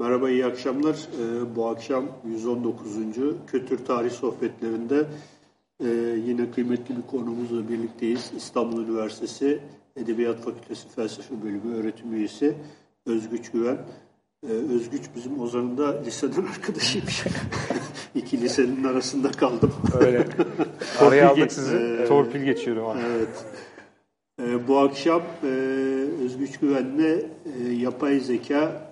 Merhaba, iyi akşamlar. Ee, bu akşam 119. Kötür Tarih Sohbetlerinde e, yine kıymetli bir konumuzla birlikteyiz. İstanbul Üniversitesi Edebiyat Fakültesi Felsefe Bölümü öğretim üyesi Özgüç Güven. Ee, Özgüç bizim Ozan'ın da liseden arkadaşıymış. İki lisenin arasında kaldım. Öyle. Oraya aldık sizi. Ee, Torpil geçiyorum abi. Evet. Ee, bu akşam e, Özgüç Güven'le e, yapay zeka,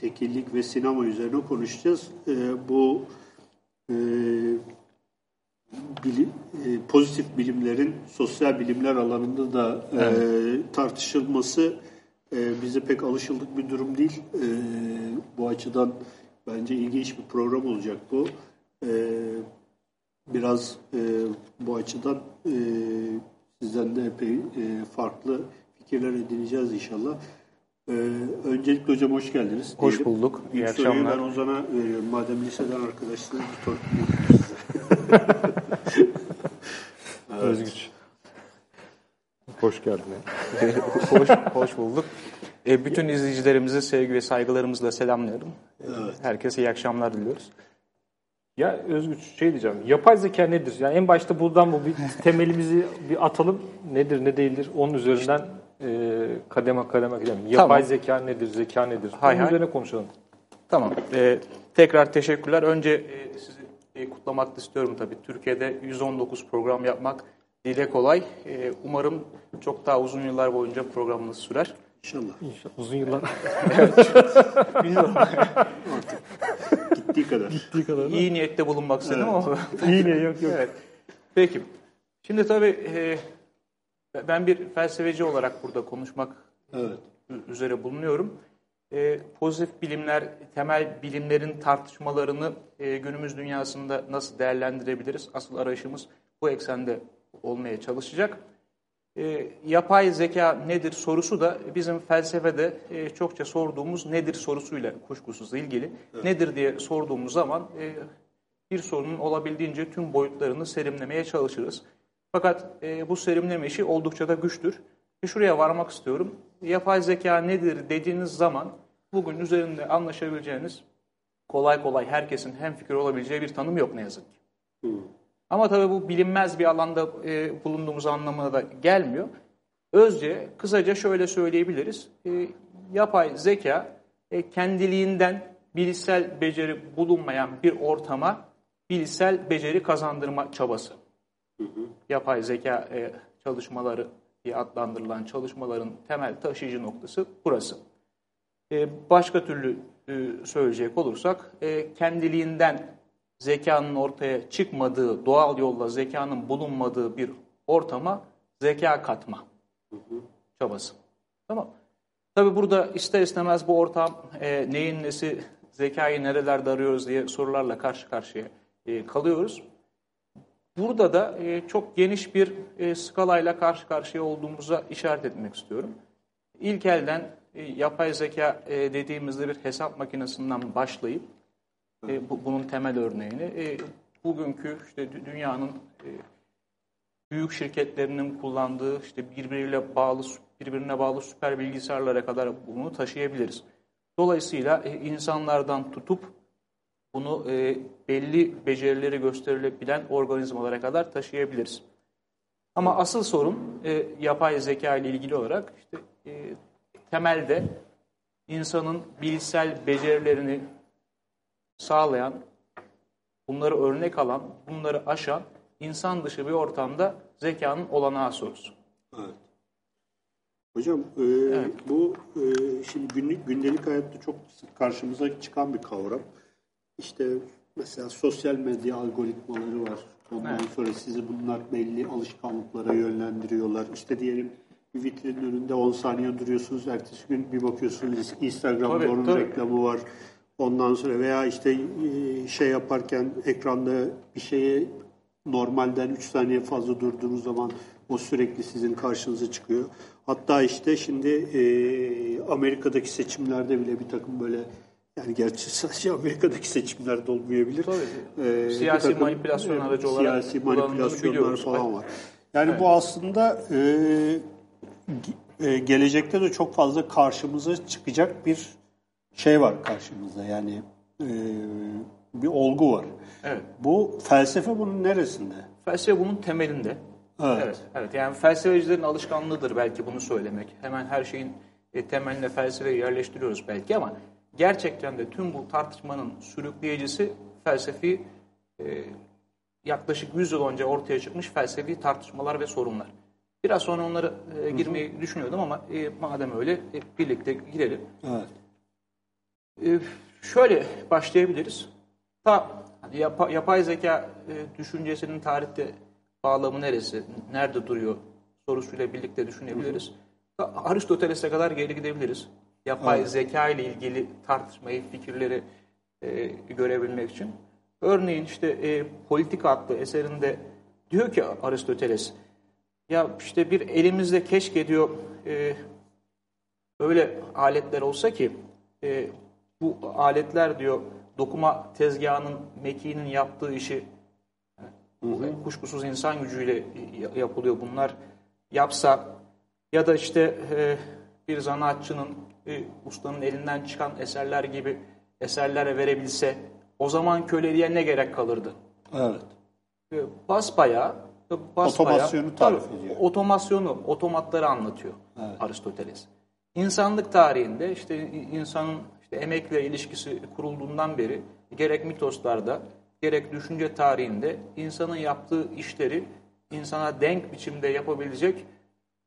tekillik ve sinema üzerine konuşacağız. E, bu e, bilim, e, pozitif bilimlerin sosyal bilimler alanında da e, evet. tartışılması e, bize pek alışıldık bir durum değil. E, bu açıdan bence ilginç bir program olacak bu. E, biraz e, bu açıdan e, sizden de epey e, farklı fikirler edineceğiz inşallah. Ee, öncelikle hocam hoş geldiniz. Hoş diyelim. bulduk. İyi İlk akşamlar. ben Ozan'a veriyorum. Madem liseden arkadaşsınız bir torpil evet. Özgüç. Hoş geldin. hoş, hoş bulduk. E, bütün izleyicilerimizi sevgi ve saygılarımızla selamlıyorum. Evet. Herkese iyi akşamlar diliyoruz. Ya Özgüç şey diyeceğim. Yapay zeka nedir? Yani en başta buradan bu bir temelimizi bir atalım. Nedir, ne değildir? Onun üzerinden e, kademe kademe gidelim. Yapay tamam. zeka nedir, zeka nedir? Hay Onun hay. üzerine konuşalım. Tamam. Ee, tekrar teşekkürler. Önce e, sizi e, kutlamak istiyorum tabii. Türkiye'de 119 program yapmak dile kolay. E, umarım çok daha uzun yıllar boyunca programınız sürer. İnşallah. İnşallah. Uzun yıllar. Bilmiyorum. Gittiği kadar. Gittiği kadar. İyi niyette bulunmak istedim evet. ama. İyi niyet yok yok. Evet. Peki. Şimdi tabii e, ben bir felsefeci olarak burada konuşmak evet. üzere bulunuyorum. E, pozitif bilimler, temel bilimlerin tartışmalarını e, günümüz dünyasında nasıl değerlendirebiliriz? Asıl arayışımız bu eksende olmaya çalışacak. E, yapay zeka nedir sorusu da bizim felsefede e, çokça sorduğumuz nedir sorusuyla kuşkusuz ilgili. Evet. Nedir diye sorduğumuz zaman e, bir sorunun olabildiğince tüm boyutlarını serimlemeye çalışırız. Fakat e, bu serimleme işi oldukça da güçtür. E, şuraya varmak istiyorum. Yapay zeka nedir dediğiniz zaman bugün üzerinde anlaşabileceğiniz kolay kolay herkesin hem fikir olabileceği bir tanım yok ne yazık ki. Hmm. Ama tabii bu bilinmez bir alanda e, bulunduğumuz anlamına da gelmiyor. Özce, kısaca şöyle söyleyebiliriz. E, yapay zeka e, kendiliğinden bilişsel beceri bulunmayan bir ortama bilişsel beceri kazandırma çabası. Hı hı. Yapay zeka e, çalışmaları diye adlandırılan çalışmaların temel taşıyıcı noktası burası. E, başka türlü e, söyleyecek olursak e, kendiliğinden zekanın ortaya çıkmadığı, doğal yolla zekanın bulunmadığı bir ortama zeka katma çabası. Tamam Tabi burada ister istemez bu ortam e, neyin nesi, zekayı nerelerde arıyoruz diye sorularla karşı karşıya e, kalıyoruz. Burada da e, çok geniş bir e, skalayla karşı karşıya olduğumuza işaret etmek istiyorum. İlk elden e, yapay zeka e, dediğimizde bir hesap makinesinden başlayıp e, bu, bunun temel örneğini. E, bugünkü işte dünyanın e, büyük şirketlerinin kullandığı işte birbiriyle bağlı birbirine bağlı süper bilgisayarlara kadar bunu taşıyabiliriz. Dolayısıyla e, insanlardan tutup bunu e, belli becerileri gösterilebilen organizmalara kadar taşıyabiliriz. Ama asıl sorun e, yapay zeka ile ilgili olarak işte e, temelde insanın bilişsel becerilerini sağlayan, bunları örnek alan, bunları aşan insan dışı bir ortamda zekanın olanağı sorusu. Evet. Hocam e, evet. bu e, şimdi günlük gündelik hayatta çok sık karşımıza çıkan bir kavram. İşte mesela sosyal medya algoritmaları var. Ondan evet. sonra sizi bunlar belli alışkanlıklara yönlendiriyorlar. İşte diyelim bir vitrinin önünde 10 saniye duruyorsunuz. Ertesi gün bir bakıyorsunuz Instagram'da tabii, onun tabii. reklamı var. Ondan sonra veya işte e, şey yaparken ekranda bir şeye normalden 3 saniye fazla durduğunuz zaman o sürekli sizin karşınıza çıkıyor. Hatta işte şimdi e, Amerika'daki seçimlerde bile bir takım böyle yani gerçi sadece Amerika'daki seçimlerde olmayabilir. Tabii. Ee, siyasi manipülasyon aracı olarak siyasi manipülasyonlar falan var. Yani evet. bu aslında e, e, gelecekte de çok fazla karşımıza çıkacak bir şey var karşımızda yani e, bir olgu var. Evet. Bu felsefe bunun neresinde? Felsefe bunun temelinde. Evet. evet. Evet. Yani felsefecilerin alışkanlığıdır belki bunu söylemek. Hemen her şeyin e, temeline felsefeyi yerleştiriyoruz belki ama gerçekten de tüm bu tartışmanın sürükleyicisi felsefi e, yaklaşık 100 yıl önce ortaya çıkmış felsefi tartışmalar ve sorunlar. Biraz sonra onları e, girmeyi Hı-hı. düşünüyordum ama e, madem öyle e, birlikte girelim. Evet. E, şöyle başlayabiliriz. Ta hani yapa, yapay zeka e, düşüncesinin tarihte bağlamı neresi, nerede duruyor sorusuyla birlikte düşünebiliriz. Aristoteles'e kadar geri gidebiliriz. Yapay evet. zeka ile ilgili tartışmayı, fikirleri e, görebilmek için. Örneğin işte e, Politika adlı eserinde diyor ki Aristoteles, ya işte bir elimizde keşke diyor e, öyle aletler olsa ki e, bu aletler diyor dokuma tezgahının mekinin yaptığı işi hı hı. kuşkusuz insan gücüyle yapılıyor bunlar yapsa ya da işte e, bir zanaatçının e, ustanın elinden çıkan eserler gibi eserlere verebilse o zaman köleliğe ne gerek kalırdı? Evet. E, basbayağı basbayağı, otomasyonu tarif ediyor. Otomasyonu, otomatları anlatıyor evet. Aristoteles. İnsanlık tarihinde işte insanın işte emekle ilişkisi kurulduğundan beri gerek mitoslarda gerek düşünce tarihinde insanın yaptığı işleri insana denk biçimde yapabilecek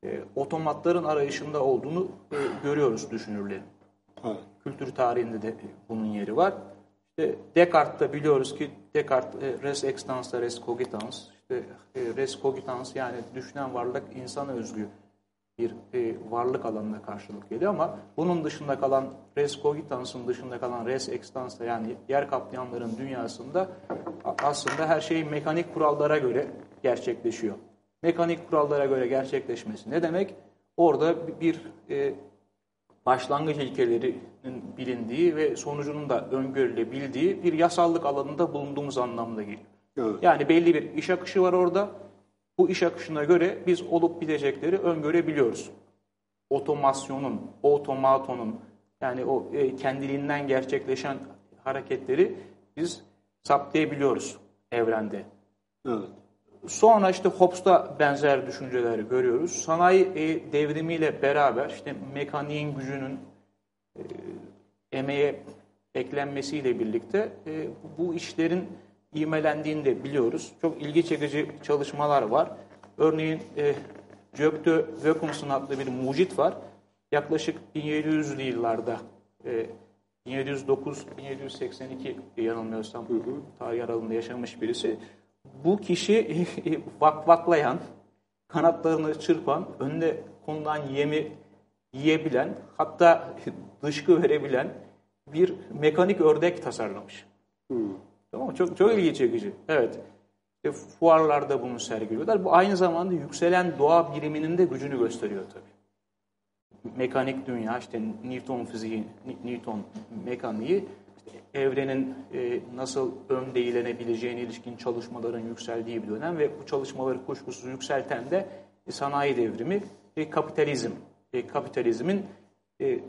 e, otomatların arayışında olduğunu e, görüyoruz düşünürlerin. Evet. Kültür tarihinde de bunun yeri var. İşte Descartes'ta biliyoruz ki Descartes e, res extensa res cogitans. İşte e, res cogitans yani düşünen varlık insana özgü bir e, varlık alanına karşılık geliyor ama bunun dışında kalan res cogitans'ın dışında kalan res extensa yani yer kaplayanların dünyasında aslında her şey mekanik kurallara göre gerçekleşiyor. Mekanik kurallara göre gerçekleşmesi ne demek? Orada bir e, başlangıç ilkelerinin bilindiği ve sonucunun da öngörülebildiği bir yasallık alanında bulunduğumuz anlamına geliyor. Evet. Yani belli bir iş akışı var orada. Bu iş akışına göre biz olup bitecekleri öngörebiliyoruz. Otomasyonun, otomatonun yani o e, kendiliğinden gerçekleşen hareketleri biz saptayabiliyoruz evrende. Evet. Sonra işte Hobbes'ta benzer düşünceleri görüyoruz. Sanayi e, devrimiyle beraber işte mekaniğin gücünün e, emeğe eklenmesiyle birlikte e, bu işlerin ivmelendiğini de biliyoruz. Çok ilgi çekici çalışmalar var. Örneğin e, Gökte Vökums'un adlı bir mucit var. Yaklaşık 1700'lü yıllarda e, 1709-1782 yanılmıyorsam hı hı. tarih aralığında yaşamış birisi bu kişi vak vaklayan, kanatlarını çırpan, önüne konulan yemi yiyebilen, hatta dışkı verebilen bir mekanik ördek tasarlamış. Hmm. Tamam mı? Çok, çok ilgi çekici. Evet. İşte fuarlarda bunu sergiliyorlar. Bu aynı zamanda yükselen doğa biriminin de gücünü gösteriyor tabii. Mekanik dünya, işte Newton fiziği, Newton mekaniği evrenin e, nasıl ön değilenebileceğine ilişkin çalışmaların yükseldiği bir dönem ve bu çalışmaları kuşkusuz yükselten de e, sanayi devrimi ve kapitalizm. E, kapitalizmin e,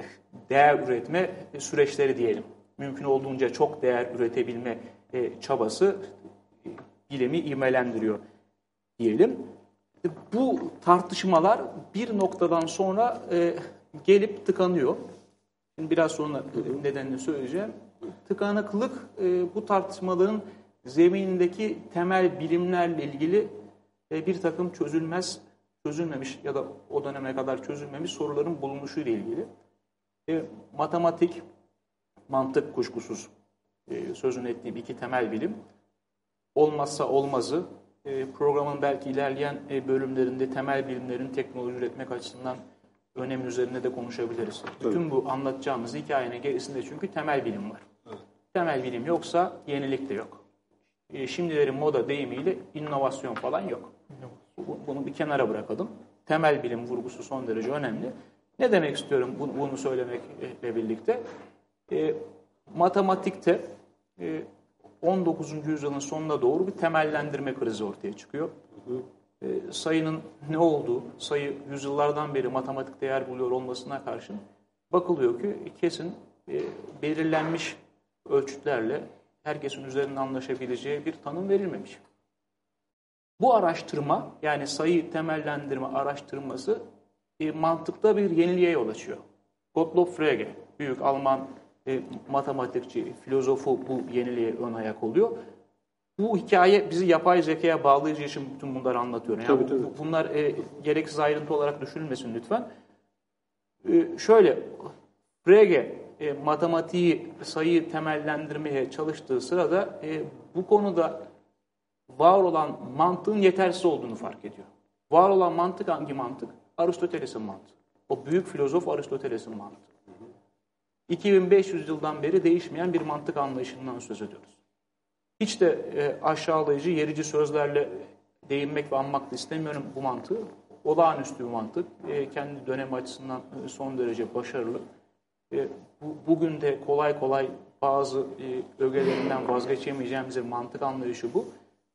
değer üretme süreçleri diyelim. Mümkün olduğunca çok değer üretebilme e, çabası e, bilimi ivmelendiriyor diyelim. E, bu tartışmalar bir noktadan sonra e, gelip tıkanıyor. Şimdi biraz sonra nedenini söyleyeceğim tıkanıklık e, bu tartışmaların zeminindeki temel bilimlerle ilgili e, bir takım çözülmez, çözülmemiş ya da o döneme kadar çözülmemiş soruların bulunuşu ile ilgili. E, matematik, mantık kuşkusuz e, sözünü ettiğim iki temel bilim. Olmazsa olmazı, e, programın belki ilerleyen e, bölümlerinde temel bilimlerin teknoloji üretmek açısından önemi üzerine de konuşabiliriz. Tabii. Bütün bu anlatacağımız hikayenin gerisinde çünkü temel bilim var. Temel bilim yoksa yenilik de yok. E, şimdilerin moda deyimiyle inovasyon falan yok. Bunu bir kenara bırakalım. Temel bilim vurgusu son derece önemli. Ne demek istiyorum bunu, söylemekle birlikte? E, matematikte e, 19. yüzyılın sonuna doğru bir temellendirme krizi ortaya çıkıyor. E, sayının ne olduğu, sayı yüzyıllardan beri matematik değer buluyor olmasına karşın bakılıyor ki kesin e, belirlenmiş ölçütlerle herkesin üzerinde anlaşabileceği bir tanım verilmemiş. Bu araştırma yani sayı temellendirme araştırması e, mantıkta bir yeniliğe yol açıyor. Gottlob Frege, büyük Alman e, matematikçi, filozofu bu yeniliğe ön ayak oluyor. Bu hikaye bizi yapay zekaya bağlayıcı için bütün bunları anlatıyorum. Yani tabii, tabii. Bunlar e, gereksiz ayrıntı olarak düşünülmesin lütfen. E, şöyle, Frege e, matematiği, sayıyı temellendirmeye çalıştığı sırada e, bu konuda var olan mantığın yetersiz olduğunu fark ediyor. Var olan mantık hangi mantık? Aristoteles'in mantığı. O büyük filozof Aristoteles'in mantığı. 2500 yıldan beri değişmeyen bir mantık anlayışından söz ediyoruz. Hiç de e, aşağılayıcı, yerici sözlerle değinmek ve anmak da istemiyorum bu mantığı. Olağanüstü bir mantık. E, kendi dönemi açısından e, son derece başarılı. E, bu, bugün de kolay kolay bazı e, ögelerinden vazgeçemeyeceğimiz bir mantık anlayışı bu.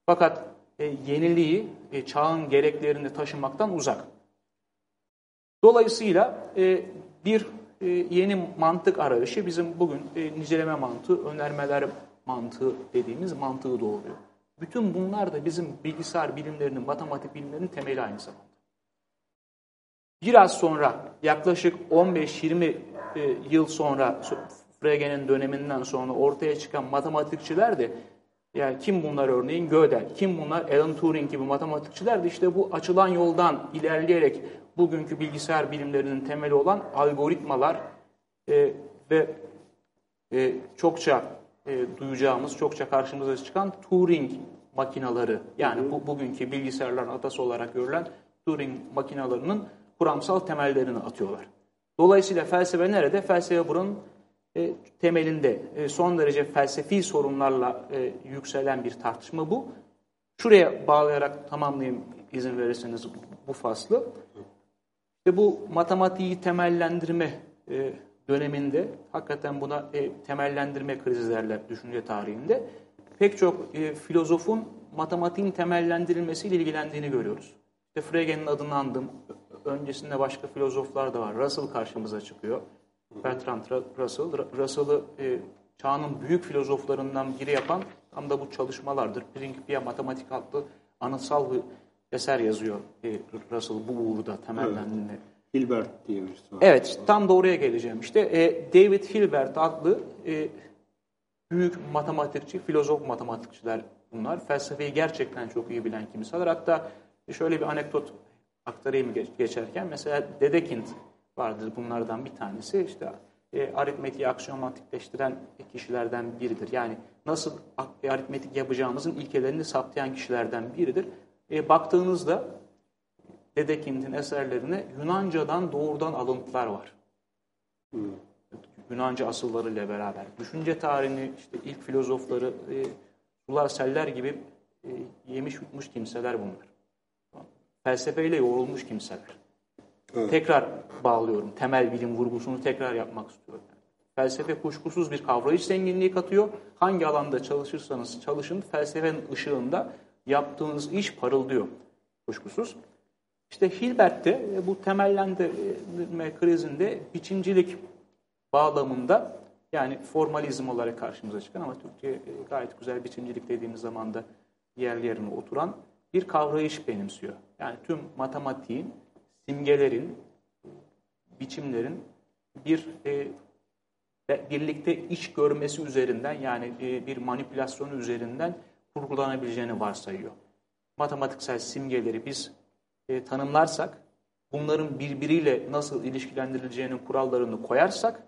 Fakat e, yeniliği, e, çağın gereklerini taşımaktan uzak. Dolayısıyla e, bir e, yeni mantık arayışı bizim bugün e, niceleme mantığı, önermeler mantığı dediğimiz mantığı doğuruyor. Bütün bunlar da bizim bilgisayar bilimlerinin, matematik bilimlerinin temeli aynı zamanda. Biraz sonra yaklaşık 15-20 yıl sonra Frege'nin döneminden sonra ortaya çıkan matematikçiler de yani kim bunlar örneğin? Gödel. Kim bunlar? Alan Turing gibi matematikçiler de işte bu açılan yoldan ilerleyerek bugünkü bilgisayar bilimlerinin temeli olan algoritmalar e, ve e, çokça e, duyacağımız, çokça karşımıza çıkan Turing makinaları yani bu, bugünkü bilgisayarların atası olarak görülen Turing makinalarının kuramsal temellerini atıyorlar. Dolayısıyla felsefe nerede? Felsefe buranın e, temelinde e, son derece felsefi sorunlarla e, yükselen bir tartışma bu. Şuraya bağlayarak tamamlayayım izin verirseniz bu faslı. İşte bu matematiği temellendirme e, döneminde hakikaten buna e, temellendirme krizi derler düşünce tarihinde. Pek çok e, filozofun matematiğin temellendirilmesiyle ilgilendiğini görüyoruz. İşte Frege'nin adını andım. Öncesinde başka filozoflar da var. Russell karşımıza çıkıyor. Bertrand Russell. Russell'ı e, çağının büyük filozoflarından biri yapan tam da bu çalışmalardır. Principia Matematik adlı anıtsal bir eser yazıyor e, Russell bu uğurda temellendiğini. Evet. Hilbert diye birisi var. Evet, tam da oraya geleceğim. İşte e, David Hilbert adlı e, büyük matematikçi, filozof matematikçiler bunlar. Felsefeyi gerçekten çok iyi bilen kimseler. Hatta şöyle bir anekdot aktarayım geçerken. Mesela Dedekind vardır bunlardan bir tanesi. İşte e, aritmetiği aksiyomatikleştiren kişilerden biridir. Yani nasıl aritmetik yapacağımızın ilkelerini saptayan kişilerden biridir. E, baktığınızda Dedekind'in eserlerine Yunanca'dan doğrudan alıntılar var. Hmm. Yunanca asıllarıyla beraber. Düşünce tarihini, işte ilk filozofları, e, sular seller gibi e, yemiş yutmuş kimseler bunlar. Felsefeyle yoğrulmuş kimseler. Evet. Tekrar bağlıyorum. Temel bilim vurgusunu tekrar yapmak istiyorum. Felsefe kuşkusuz bir kavrayış zenginliği katıyor. Hangi alanda çalışırsanız çalışın felsefenin ışığında yaptığınız iş parıldıyor. Kuşkusuz. İşte Hilbert'te e, bu temellendirme krizinde biçimcilik bağlamında yani formalizm olarak karşımıza çıkan ama Türkçe e, gayet güzel biçimcilik dediğimiz zaman da yer yerine oturan bir kavrayış benimsiyor. Yani tüm matematiğin, simgelerin, biçimlerin bir e, birlikte iş görmesi üzerinden yani e, bir manipülasyonu üzerinden kurgulanabileceğini varsayıyor. Matematiksel simgeleri biz e, tanımlarsak, bunların birbiriyle nasıl ilişkilendirileceğinin kurallarını koyarsak,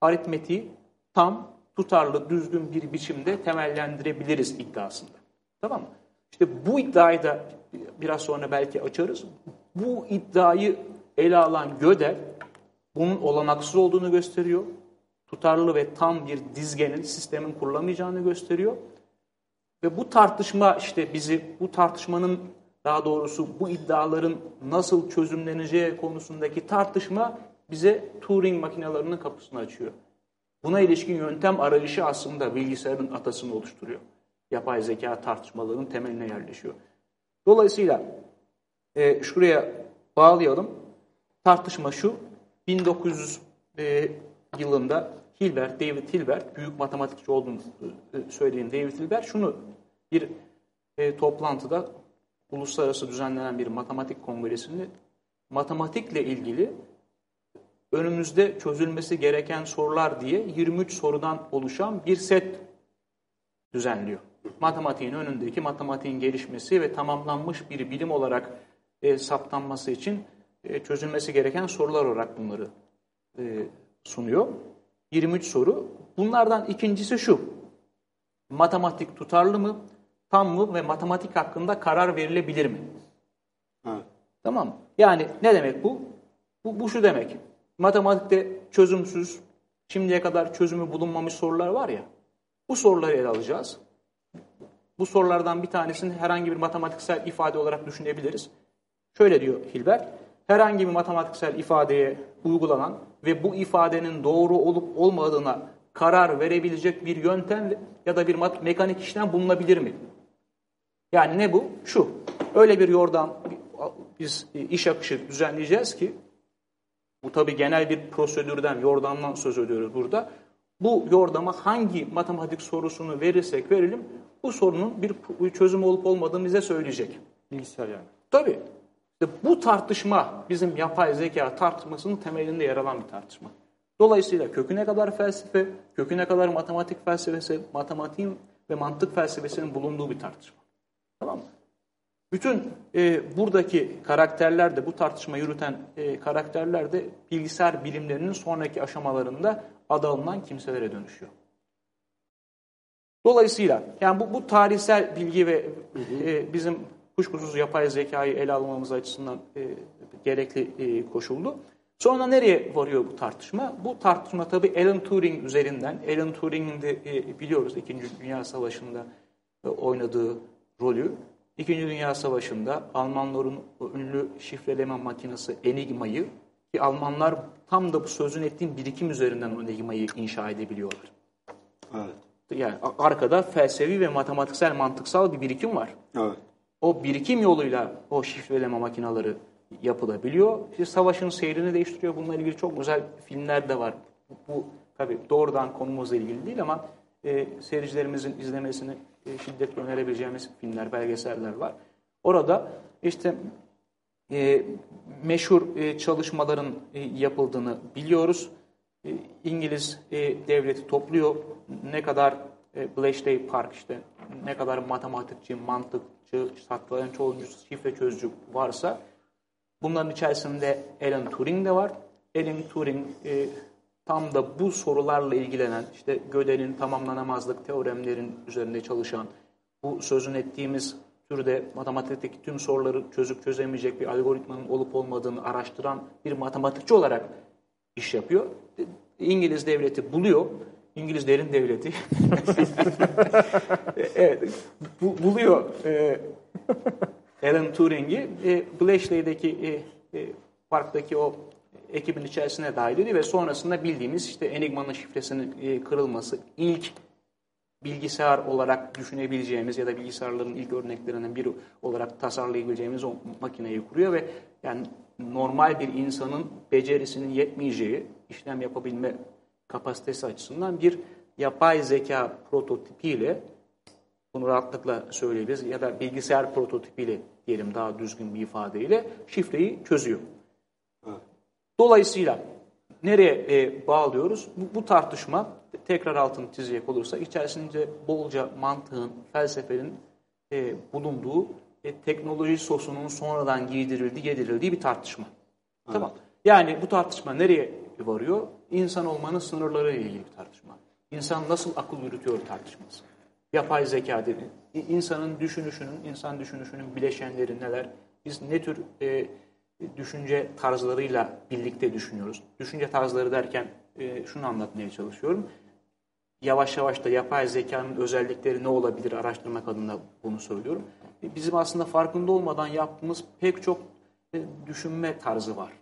aritmetiği tam, tutarlı, düzgün bir biçimde temellendirebiliriz iddiasında. Tamam mı? İşte bu iddiayı da biraz sonra belki açarız. Bu iddiayı ele alan Gödel, bunun olanaksız olduğunu gösteriyor. Tutarlı ve tam bir dizgenin, sistemin kurulamayacağını gösteriyor. Ve bu tartışma işte bizi, bu tartışmanın daha doğrusu bu iddiaların nasıl çözümleneceği konusundaki tartışma bize Turing makinelerinin kapısını açıyor. Buna ilişkin yöntem arayışı aslında bilgisayarın atasını oluşturuyor. Yapay zeka tartışmalarının temeline yerleşiyor. Dolayısıyla e, şuraya bağlayalım. Tartışma şu, 1900 e, yılında Hilbert, David Hilbert, büyük matematikçi olduğunu e, David Hilbert şunu bir e, toplantıda uluslararası düzenlenen bir matematik kongresinde matematikle ilgili önümüzde çözülmesi gereken sorular diye 23 sorudan oluşan bir set düzenliyor. Matematiğin önündeki matematiğin gelişmesi ve tamamlanmış bir bilim olarak e, saptanması için e, çözülmesi gereken sorular olarak bunları e, sunuyor. 23 soru. Bunlardan ikincisi şu. Matematik tutarlı mı, tam mı ve matematik hakkında karar verilebilir mi? Evet. Tamam Yani ne demek bu? Bu, bu şu demek. Matematikte çözümsüz, şimdiye kadar çözümü bulunmamış sorular var ya. Bu soruları ele alacağız. Bu sorulardan bir tanesini herhangi bir matematiksel ifade olarak düşünebiliriz. Şöyle diyor Hilbert, herhangi bir matematiksel ifadeye uygulanan ve bu ifadenin doğru olup olmadığına karar verebilecek bir yöntem ya da bir mekanik işlem bulunabilir mi? Yani ne bu? Şu, öyle bir yordam biz iş akışı düzenleyeceğiz ki, bu tabi genel bir prosedürden, yordamdan söz ediyoruz burada. Bu yordama hangi matematik sorusunu verirsek verelim, bu sorunun bir çözüm olup olmadığını bize söyleyecek. Bilgisayar yani. Tabii. İşte bu tartışma bizim yapay zeka tartışmasının temelinde yer alan bir tartışma. Dolayısıyla köküne kadar felsefe, köküne kadar matematik felsefesi, matematiğin ve mantık felsefesinin bulunduğu bir tartışma. Tamam mı? Bütün e, buradaki karakterler de, bu tartışma yürüten e, karakterler de bilgisayar bilimlerinin sonraki aşamalarında adı alınan kimselere dönüşüyor. Dolayısıyla yani bu, bu tarihsel bilgi ve e, bizim kuşkusuz yapay zekayı ele almamız açısından e, gerekli e, koşuldu. Sonra nereye varıyor bu tartışma? Bu tartışma tabii Alan Turing üzerinden. Alan Turing'in de e, biliyoruz İkinci Dünya Savaşı'nda e, oynadığı rolü. İkinci Dünya Savaşı'nda Almanların ünlü şifreleme makinesi Enigma'yı ki Almanlar tam da bu sözün ettiğim birikim üzerinden o inşa edebiliyorlar. Evet. Yani arkada felsefi ve matematiksel mantıksal bir birikim var. Evet. O birikim yoluyla o şifreleme makineleri yapılabiliyor. İşte savaşın seyrini değiştiriyor. Bununla ilgili çok güzel filmler de var. Bu, bu tabii doğrudan konumuzla ilgili değil ama e, seyircilerimizin izlemesini e, şiddetle önerebileceğimiz filmler, belgeseller var. Orada işte e, meşhur e, çalışmaların e, yapıldığını biliyoruz. E, İngiliz e, devleti topluyor. Ne kadar e, Bletchley Park işte ne kadar matematikçi, mantıkçı, satranç oyuncusu, şifre çözücü varsa bunların içerisinde Alan Turing de var. Alan Turing e, tam da bu sorularla ilgilenen, işte Gödel'in tamamlanamazlık teoremlerin üzerinde çalışan, bu sözün ettiğimiz türde matematikteki tüm soruları çözüp çözemeyecek bir algoritmanın olup olmadığını araştıran bir matematikçi olarak iş yapıyor. İngiliz devleti buluyor. İngiliz derin devleti. evet, bu, buluyor e, Alan Turing'i. E, Bletchley'deki e, e, parktaki o ekibin içerisine dahil ediyor ve sonrasında bildiğimiz işte Enigma'nın şifresinin e, kırılması ilk bilgisayar olarak düşünebileceğimiz ya da bilgisayarların ilk örneklerinden biri olarak tasarlayabileceğimiz o makineyi kuruyor ve yani normal bir insanın becerisinin yetmeyeceği işlem yapabilme kapasitesi açısından bir yapay zeka prototipiyle bunu rahatlıkla söyleyebiliriz ya da bilgisayar prototipiyle diyelim daha düzgün bir ifadeyle şifreyi çözüyor. Dolayısıyla nereye e, bağlıyoruz? Bu, bu tartışma tekrar altını çizecek olursa içerisinde bolca mantığın, felsefenin e, bulunduğu e, teknoloji sosunun sonradan giydirildiği, yedirildiği bir tartışma. Evet. Tamam. Yani bu tartışma nereye varıyor? İnsan olmanın sınırları ile ilgili bir tartışma. İnsan nasıl akıl yürütüyor tartışması. Yapay zeka dedi. İnsanın düşünüşünün, insan düşünüşünün bileşenleri neler? Biz ne tür e, düşünce tarzlarıyla birlikte düşünüyoruz. Düşünce tarzları derken e, şunu anlatmaya çalışıyorum. Yavaş yavaş da yapay zekanın özellikleri ne olabilir araştırmak adına bunu söylüyorum. E, bizim aslında farkında olmadan yaptığımız pek çok e, düşünme tarzı var.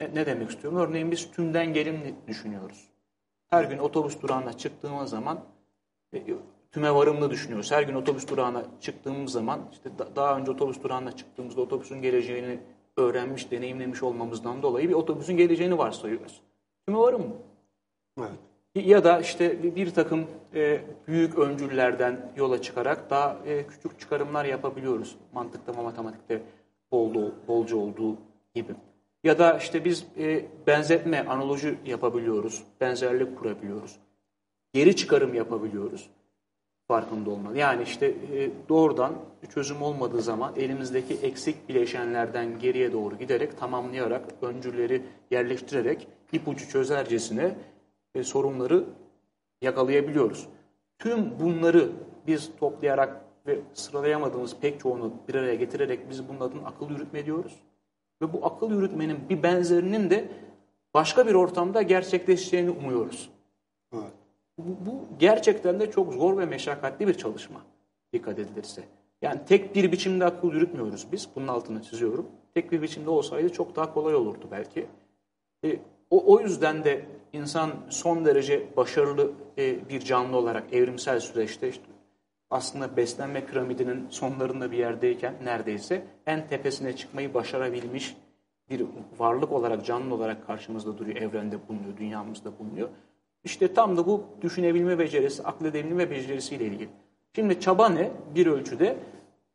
Ne, ne demek istiyorum? Örneğin biz tümden gelim düşünüyoruz. Her gün otobüs durağına çıktığımız zaman e, tüme varımlı düşünüyoruz. Her gün otobüs durağına çıktığımız zaman işte daha önce otobüs durağına çıktığımızda otobüsün geleceğini öğrenmiş, deneyimlemiş olmamızdan dolayı bir otobüsün geleceğini varsayıyoruz. Tüme varım mı? Evet. Ya da işte bir takım e, büyük öncüllerden yola çıkarak daha e, küçük çıkarımlar yapabiliyoruz. Mantıkta ve matematikte bol, bolca olduğu gibi. Ya da işte biz e, benzetme, analoji yapabiliyoruz, benzerlik kurabiliyoruz. Geri çıkarım yapabiliyoruz farkında olmalı. Yani işte e, doğrudan çözüm olmadığı zaman elimizdeki eksik bileşenlerden geriye doğru giderek tamamlayarak, öncülleri yerleştirerek ipucu çözercesine e, sorunları yakalayabiliyoruz. Tüm bunları biz toplayarak ve sıralayamadığımız pek çoğunu bir araya getirerek biz bunun adını akıl yürütme diyoruz. Ve bu akıl yürütmenin bir benzerinin de başka bir ortamda gerçekleşeceğini umuyoruz. Evet. Bu, bu gerçekten de çok zor ve meşakkatli bir çalışma dikkat edilirse. Yani tek bir biçimde akıl yürütmüyoruz biz. Bunun altını çiziyorum. Tek bir biçimde olsaydı çok daha kolay olurdu belki. E, o, o yüzden de insan son derece başarılı e, bir canlı olarak evrimsel süreçte işte aslında beslenme piramidinin sonlarında bir yerdeyken neredeyse en tepesine çıkmayı başarabilmiş bir varlık olarak, canlı olarak karşımızda duruyor, evrende bulunuyor, dünyamızda bulunuyor. İşte tam da bu düşünebilme becerisi, akledebilme becerisiyle ilgili. Şimdi çaba ne? Bir ölçüde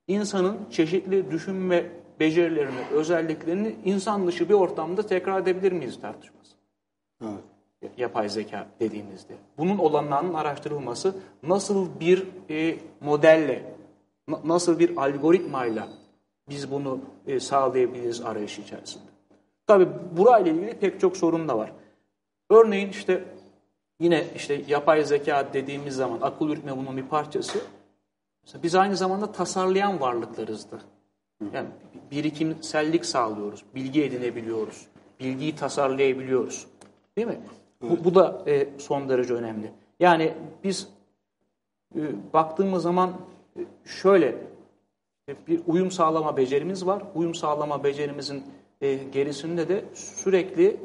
insanın çeşitli düşünme becerilerini, özelliklerini insan dışı bir ortamda tekrar edebilir miyiz tartışması. Evet. Yapay zeka dediğimizde. Bunun olanlarının araştırılması nasıl bir e, modelle, nasıl bir algoritmayla biz bunu e, sağlayabiliriz arayış içerisinde. Tabi burayla ilgili pek çok sorun da var. Örneğin işte Yine işte yapay zeka dediğimiz zaman akıl yürütme bunun bir parçası. Mesela biz aynı zamanda tasarlayan varlıklarızdı. Yani birikimsellik sağlıyoruz, bilgi edinebiliyoruz, bilgiyi tasarlayabiliyoruz. Değil mi? Evet. Bu, bu da e, son derece önemli. Yani biz e, baktığımız zaman e, şöyle e, bir uyum sağlama becerimiz var. Uyum sağlama becerimizin e, gerisinde de sürekli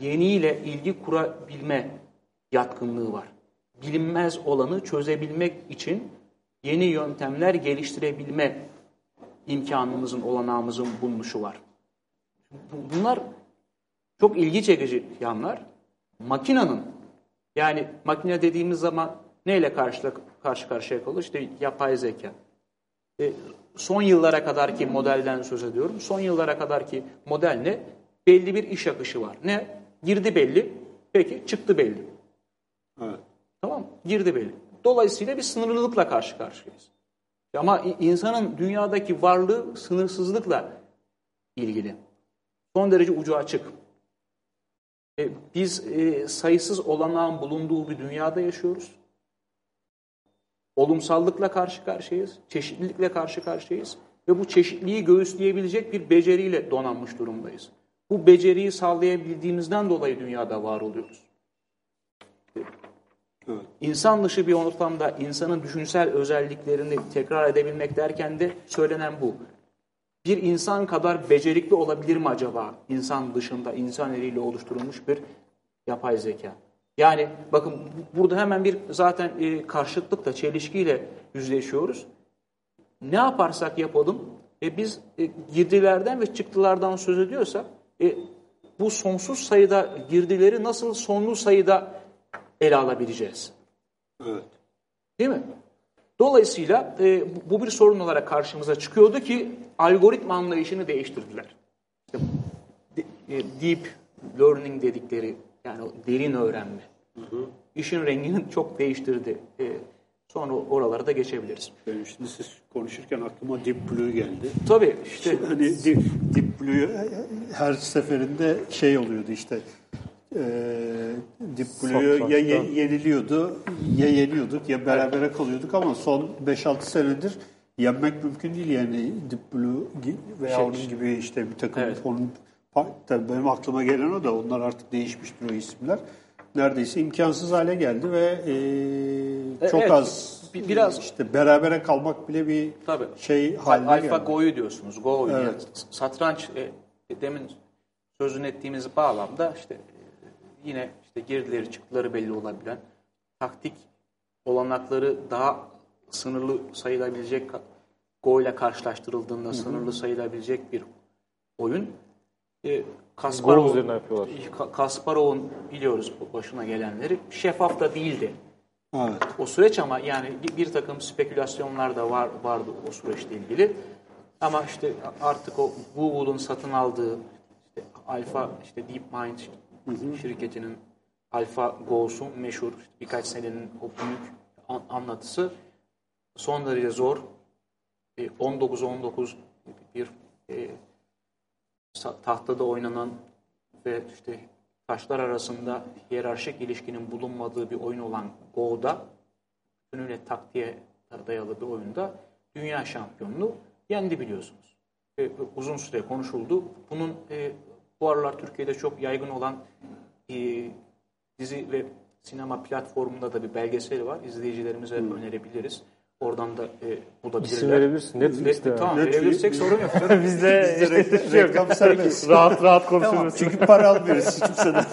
yeniyle ilgi kurabilme yatkınlığı var. Bilinmez olanı çözebilmek için yeni yöntemler geliştirebilme imkanımızın, olanağımızın bulunuşu var. Bunlar çok ilgi çekici yanlar. Makinanın, yani makine dediğimiz zaman neyle karşı, karşı karşıya kalır? İşte yapay zeka. E, son yıllara kadar ki modelden söz ediyorum. Son yıllara kadar ki model ne? Belli bir iş akışı var. Ne? Girdi belli. Peki çıktı belli. Evet. Tamam Girdi belli. Dolayısıyla bir sınırlılıkla karşı karşıyayız. Ama insanın dünyadaki varlığı sınırsızlıkla ilgili. Son derece ucu açık. E, biz e, sayısız olanağın bulunduğu bir dünyada yaşıyoruz. Olumsallıkla karşı karşıyayız, çeşitlilikle karşı karşıyayız ve bu çeşitliliği göğüsleyebilecek bir beceriyle donanmış durumdayız. Bu beceriyi sağlayabildiğimizden dolayı dünyada var oluyoruz. Evet. İnsan dışı bir ortamda insanın düşünsel özelliklerini tekrar edebilmek derken de söylenen bu. Bir insan kadar becerikli olabilir mi acaba insan dışında, insan eliyle oluşturulmuş bir yapay zeka? Yani bakın burada hemen bir zaten e, karşıtlıkla, çelişkiyle yüzleşiyoruz. Ne yaparsak yapalım, e, biz e, girdilerden ve çıktılardan söz ediyorsak, e, bu sonsuz sayıda girdileri nasıl sonlu sayıda ele alabileceğiz. Evet. Değil mi? Dolayısıyla e, bu bir sorun olarak karşımıza çıkıyordu ki algoritma anlayışını değiştirdiler. İşte, e, deep learning dedikleri yani derin öğrenme. Hı hı. İşin rengini çok değiştirdi. E, sonra oralara da geçebiliriz. Benim şimdi siz konuşurken aklıma Deep Blue geldi. Tabii işte. Hani Deep, Deep Blue her seferinde şey oluyordu işte e, Deep Blue'yu ya yeniliyordu ya yeniyorduk ya berabere kalıyorduk ama son 5-6 senedir yenmek mümkün değil yani Deep Blue veya şey, onun gibi işte bir takım evet. onun tabii benim aklıma gelen o da onlar artık değişmiştir o isimler. Neredeyse imkansız hale geldi ve e, çok evet, az biraz işte berabere kalmak bile bir tabii. şey haline Alfa geldi. Go'yu diyorsunuz. Go oyunu. Evet. Satranç e, demin sözünü ettiğimiz bağlamda işte yine işte girdileri çıktıları belli olabilen taktik olanakları daha sınırlı sayılabilecek Go ile karşılaştırıldığında hı hı. sınırlı sayılabilecek bir oyun. e, Kasparov'un Kasparov'un biliyoruz başına gelenleri şeffaf da değildi. Evet. O süreç ama yani bir takım spekülasyonlar da var vardı o süreçle ilgili. Ama işte artık o Google'un satın aldığı işte Alpha işte DeepMind hı hı. şirketinin Alpha Go'su meşhur işte birkaç senenin o büyük anlatısı son derece zor. 19-19 e, bir e, tahtada oynanan ve işte taşlar arasında hiyerarşik ilişkinin bulunmadığı bir oyun olan Go'da bütünüyle taktiğe dayalı bir oyunda dünya şampiyonluğu yendi biliyorsunuz. E, uzun süre konuşuldu. Bunun e, bu aralar Türkiye'de çok yaygın olan e, dizi ve sinema platformunda da bir belgeseli var. İzleyicilerimize hmm. önerebiliriz. Oradan da e, bulabilirler. İsim verebilirsin. Netflix'te. Tamam Netflix. verebilirsek sorun yok. Bizde işte re- şey reklam serbest. rahat rahat konuşuruz. Tamam, çünkü para almıyoruz hiç kimseden.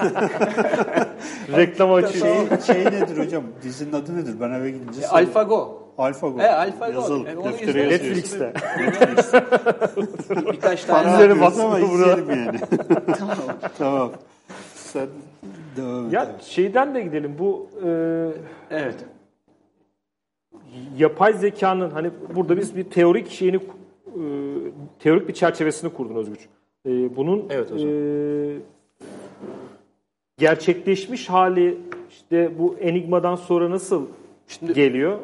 reklam açıyor. Şey, şey nedir hocam? Dizinin adı nedir? Ben eve gidince e, AlphaGo. AlphaGo. E, AlphaGo. Yazalım. Yani Netflix'te. Netflix'te. Birkaç tane. Para bas ama izleyelim yani. tamam. tamam. Sen devam Ya şeyden de gidelim. Bu e, evet yapay zekanın hani burada biz bir teorik şeyini e, teorik bir çerçevesini kurdun Özgür. E, bunun evet, hocam. E, gerçekleşmiş hali işte bu enigmadan sonra nasıl Şimdi, geliyor?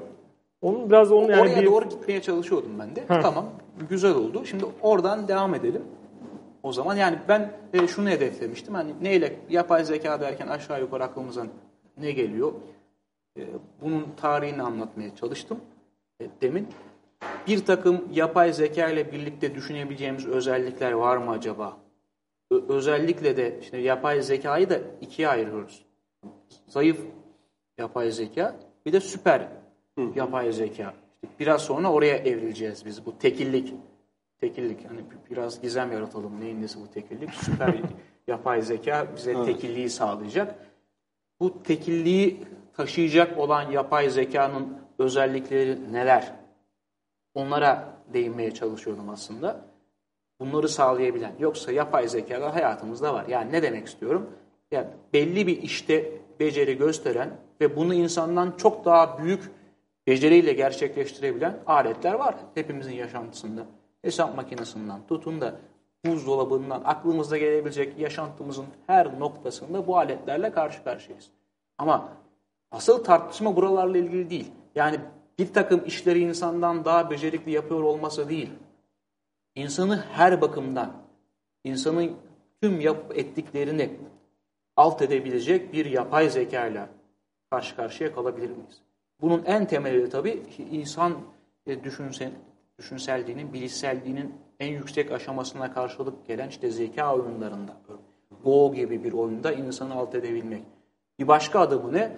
Onun biraz onun yani oraya bir... doğru gitmeye çalışıyordum ben de. Heh. Tamam, güzel oldu. Şimdi oradan devam edelim. O zaman yani ben e, şunu hedeflemiştim. Hani neyle yapay zeka derken aşağı yukarı aklımıza ne geliyor? E, bunun tarihini anlatmaya çalıştım e, demin. Bir takım yapay zeka ile birlikte düşünebileceğimiz özellikler var mı acaba? Özellikle de işte yapay zekayı da ikiye ayırıyoruz. Zayıf yapay zeka bir de süper yapay zeka. İşte biraz sonra oraya evrileceğiz biz. Bu tekillik. Tekillik. Hani biraz gizem yaratalım. Neyin nesi bu tekillik? Süper yapay zeka bize tekilliği sağlayacak. Bu tekilliği taşıyacak olan yapay zekanın özellikleri neler? Onlara değinmeye çalışıyordum aslında. Bunları sağlayabilen. Yoksa yapay zekalar hayatımızda var. Yani ne demek istiyorum? Yani belli bir işte beceri gösteren ve bunu insandan çok daha büyük beceriyle gerçekleştirebilen aletler var hepimizin yaşantısında. Hesap makinesinden tutun da buzdolabından aklımıza gelebilecek yaşantımızın her noktasında bu aletlerle karşı karşıyayız. Ama Asıl tartışma buralarla ilgili değil. Yani bir takım işleri insandan daha becerikli yapıyor olması değil. İnsanı her bakımdan, insanın tüm yap ettiklerini alt edebilecek bir yapay zeka ile karşı karşıya kalabilir miyiz? Bunun en temeli de tabii insan e, düşünsel, düşünselliğinin, bilişselliğinin en yüksek aşamasına karşılık gelen işte zeka oyunlarında, Go gibi bir oyunda insanı alt edebilmek. Bir başka adımı ne?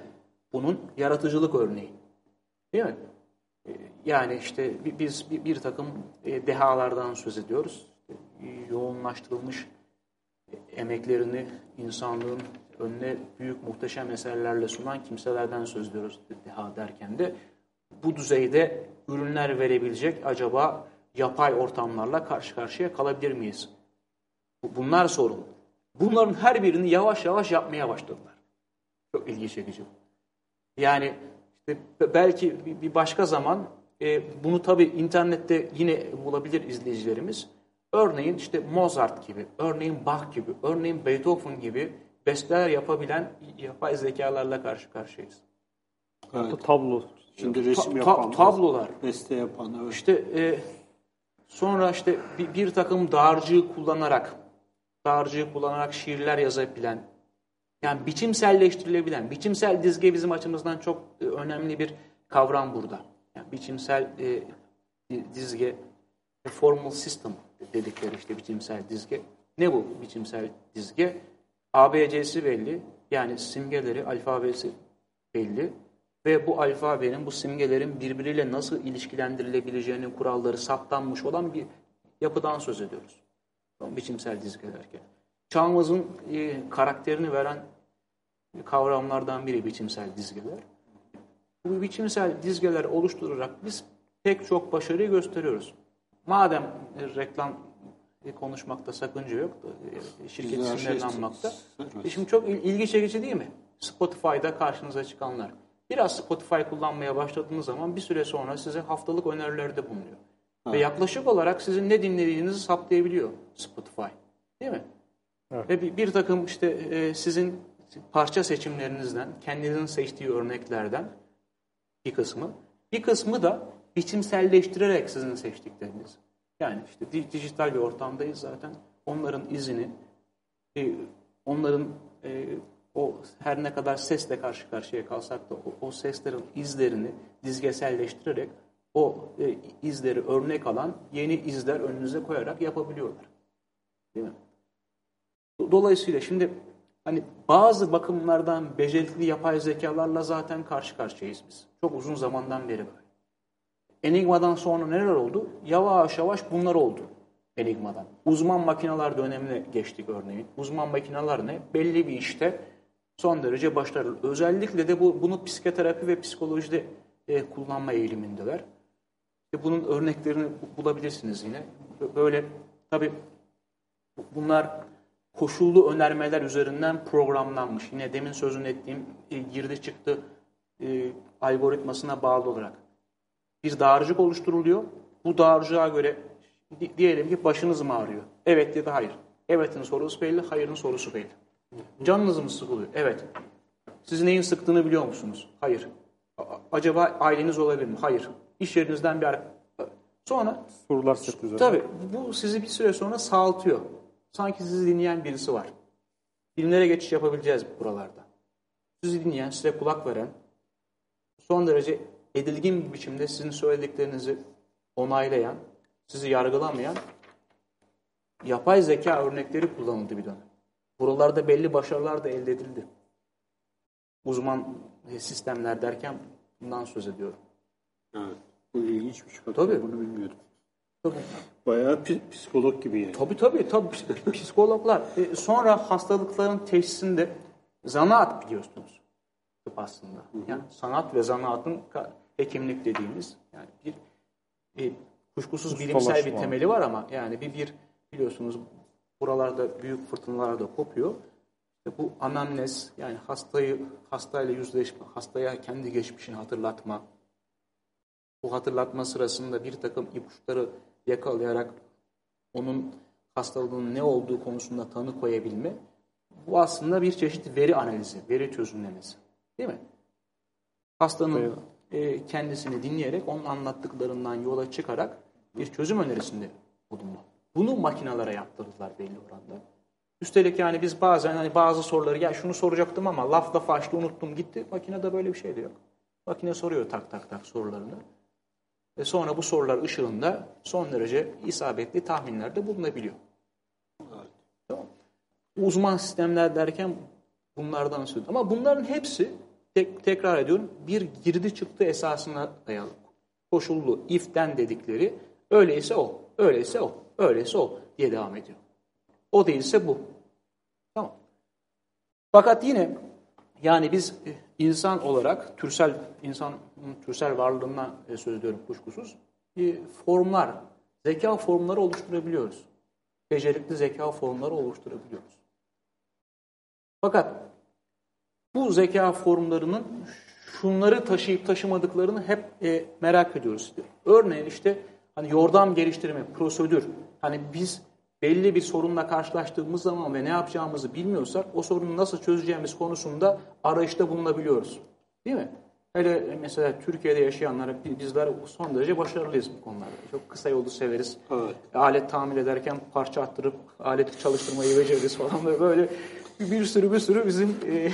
Bunun yaratıcılık örneği. Değil mi? Ee, yani işte biz bir takım e, dehalardan söz ediyoruz. Yoğunlaştırılmış emeklerini insanlığın önüne büyük muhteşem eserlerle sunan kimselerden söz ediyoruz deha derken de bu düzeyde ürünler verebilecek acaba yapay ortamlarla karşı karşıya kalabilir miyiz? Bunlar sorun. Bunların her birini yavaş yavaş yapmaya başladılar. Çok ilgi çekici bu. Yani işte belki bir başka zaman e, bunu tabii internette yine bulabilir izleyicilerimiz. Örneğin işte Mozart gibi, örneğin Bach gibi, örneğin Beethoven gibi besteler yapabilen yapay zekalarla karşı karşıyayız. Evet. Tablo. Şimdi resim yapan, ta tablolar, beste yapan. Evet. İşte e, sonra işte bir, bir takım dağarcığı kullanarak, dağarcığı kullanarak şiirler yazabilen, yani biçimselleştirilebilen, biçimsel dizge bizim açımızdan çok e, önemli bir kavram burada. Yani biçimsel e, dizge, formal system dedikleri işte biçimsel dizge. Ne bu biçimsel dizge? ABC'si belli, yani simgeleri, alfabesi belli ve bu alfabenin, bu simgelerin birbiriyle nasıl ilişkilendirilebileceğinin kuralları saptanmış olan bir yapıdan söz ediyoruz. Biçimsel dizge derken. Çağımızın e, karakterini veren kavramlardan biri biçimsel dizgeler. Bu biçimsel dizgeler oluşturarak biz pek çok başarıyı gösteriyoruz. Madem reklam konuşmakta sakınca yok. Şirket isimlerini şey anmakta. Evet. Şimdi çok ilgi çekici değil mi? Spotify'da karşınıza çıkanlar. Biraz Spotify kullanmaya başladığınız zaman bir süre sonra size haftalık önerilerde bulunuyor. Ha. Ve yaklaşık olarak sizin ne dinlediğinizi saptayabiliyor Spotify. Değil mi? Evet. Ve bir, bir takım işte e, sizin parça seçimlerinizden, kendinizin seçtiği örneklerden bir kısmı, bir kısmı da biçimselleştirerek sizin seçtikleriniz. Yani işte dijital bir ortamdayız zaten. Onların izini, e, onların e, o her ne kadar sesle karşı karşıya kalsak da o, seslerin izlerini dizgeselleştirerek o e, izleri örnek alan yeni izler önünüze koyarak yapabiliyorlar. Değil mi? Dolayısıyla şimdi hani bazı bakımlardan becerikli yapay zekalarla zaten karşı karşıyayız biz. Çok uzun zamandan beri böyle. Enigma'dan sonra neler oldu? Yavaş yavaş bunlar oldu Enigma'dan. Uzman makineler dönemine geçtik örneğin. Uzman makineler ne? Belli bir işte son derece başarılı. Özellikle de bu, bunu psikoterapi ve psikolojide e, kullanma eğilimindeler. E, bunun örneklerini bulabilirsiniz yine. Böyle tabii bunlar koşullu önermeler üzerinden programlanmış. Yine demin sözünü ettiğim e, girdi çıktı e, algoritmasına bağlı olarak. Bir dağarcık oluşturuluyor. Bu dağarcığa göre diyelim ki başınız mı ağrıyor? Evet ya da hayır. Evet'in sorusu belli, hayırın sorusu belli. Canınız mı sıkılıyor? Evet. Siz neyin sıktığını biliyor musunuz? Hayır. Acaba aileniz olabilir mi? Hayır. İş yerinizden bir Sonra sorular seti Tabii bu sizi bir süre sonra sağaltıyor. Sanki sizi dinleyen birisi var. Bilimlere geçiş yapabileceğiz buralarda. Sizi dinleyen, size kulak veren, son derece edilgin bir biçimde sizin söylediklerinizi onaylayan, sizi yargılamayan yapay zeka örnekleri kullanıldı bir dönem. Buralarda belli başarılar da elde edildi. Uzman sistemler derken bundan söz ediyorum. Evet. Bu ilginçmiş. Bak, tabii. Bunu bilmiyordum. Bayağı psikolog gibi yani. Tabii tabii. tabii. Psikologlar. E, sonra hastalıkların teşhisinde zanaat biliyorsunuz. Tıp aslında. Yani sanat ve zanaatın hekimlik dediğimiz yani bir e, kuşkusuz bilimsel bir temeli var ama yani bir bir biliyorsunuz buralarda büyük fırtınalar da kopuyor. İşte bu anamnez yani hastayı hastayla yüzleşme, hastaya kendi geçmişini hatırlatma. Bu hatırlatma sırasında bir takım ipuçları yakalayarak onun hastalığının ne olduğu konusunda tanı koyabilme. Bu aslında bir çeşit veri analizi, veri çözümlemesi. Değil mi? Hastanın e, kendisini dinleyerek onun anlattıklarından yola çıkarak bir çözüm önerisinde bulunma. Bunu makinalara yaptırdılar belli oranda. Üstelik yani biz bazen hani bazı soruları ya şunu soracaktım ama laf laf açtı unuttum gitti. Makinede böyle bir şey de yok. Makine soruyor tak tak tak sorularını. Ve sonra bu sorular ışığında son derece isabetli tahminlerde bulunabiliyor. Uzman sistemler derken bunlardan söz Ama bunların hepsi tek, tekrar ediyorum bir girdi çıktı esasına dayalı. Koşullu if'ten dedikleri öyleyse o, öyleyse o, öyleyse o diye devam ediyor. O değilse bu. Tamam. Fakat yine yani biz e, insan olarak türsel insan türsel varlığından e, söz ediyorum kuşkusuz formlar, zeka formları oluşturabiliyoruz. Becerikli zeka formları oluşturabiliyoruz. Fakat bu zeka formlarının şunları taşıyıp taşımadıklarını hep e, merak ediyoruz. Örneğin işte hani yordam geliştirme, prosedür. Hani biz belli bir sorunla karşılaştığımız zaman ve ne yapacağımızı bilmiyorsak o sorunu nasıl çözeceğimiz konusunda arayışta bulunabiliyoruz. Değil mi? Hele mesela Türkiye'de yaşayanlar bizler son derece başarılıyız bu konularda. Çok kısa yolu severiz. Evet. Alet tamir ederken parça attırıp aleti çalıştırmayı beceririz falan böyle, böyle bir sürü bir sürü bizim e,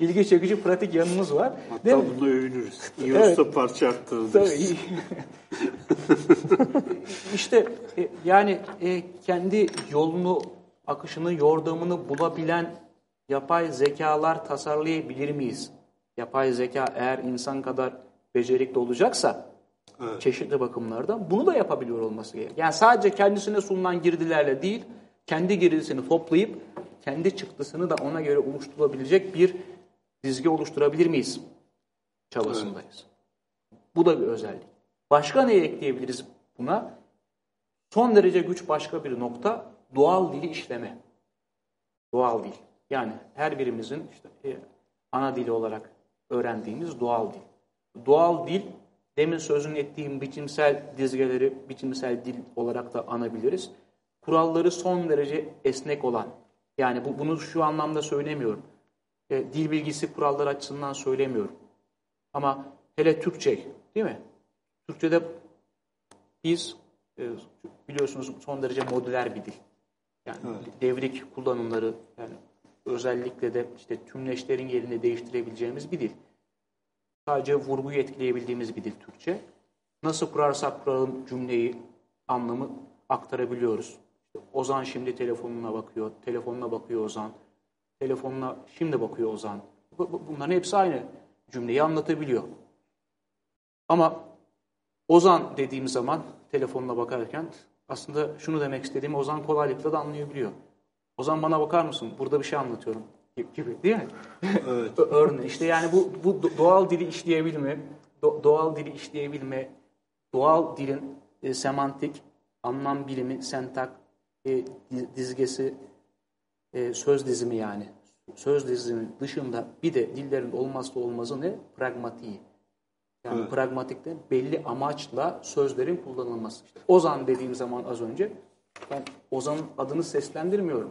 ilgi çekici pratik yanımız var. Hatta Değil bununla mi? övünürüz. İyi evet. parça attırırız. Tabii. işte e, yani e, kendi yolunu, akışını, yordamını bulabilen yapay zekalar tasarlayabilir miyiz? Yapay zeka eğer insan kadar becerikli olacaksa evet. çeşitli bakımlardan bunu da yapabiliyor olması gerekiyor. Yani sadece kendisine sunulan girdilerle değil, kendi girdisini toplayıp kendi çıktısını da ona göre oluşturulabilecek bir dizgi oluşturabilir miyiz? Çabasındayız. Evet. Bu da bir özellik. Başka neyi ekleyebiliriz buna? Son derece güç başka bir nokta doğal dili işleme. Doğal dil. Yani her birimizin işte e, ana dili olarak öğrendiğimiz doğal dil. Doğal dil demin sözünü ettiğim biçimsel dizgeleri biçimsel dil olarak da anabiliriz. Kuralları son derece esnek olan. Yani bu, bunu şu anlamda söylemiyorum. E, dil bilgisi kuralları açısından söylemiyorum. Ama hele Türkçe değil mi? Türkçe'de biz e, biliyorsunuz son derece modüler bir dil. Yani evet. devrik kullanımları yani özellikle de işte tümleşlerin yerini değiştirebileceğimiz bir dil. Sadece vurguyu etkileyebildiğimiz bir dil Türkçe. Nasıl kurarsak kuralım cümleyi, anlamı aktarabiliyoruz. Ozan şimdi telefonuna bakıyor, telefonuna bakıyor Ozan. Telefonuna şimdi bakıyor Ozan. Bunların hepsi aynı cümleyi anlatabiliyor. Ama Ozan dediğim zaman telefonuna bakarken aslında şunu demek istediğim Ozan kolaylıkla da anlayabiliyor. Ozan bana bakar mısın? Burada bir şey anlatıyorum gibi değil mi? Evet. Örneğin işte yani bu, bu doğal dili işleyebilme, doğal dili işleyebilme, doğal dilin e, semantik, anlam bilimi, sentak, e, dizgesi, e, söz dizimi yani. Söz dizimi dışında bir de dillerin olmazsa olmazı ne? Pragmatiği. Yani evet. pragmatikte belli amaçla sözlerin kullanılması. İşte Ozan dediğim zaman az önce ben Ozan'ın adını seslendirmiyorum.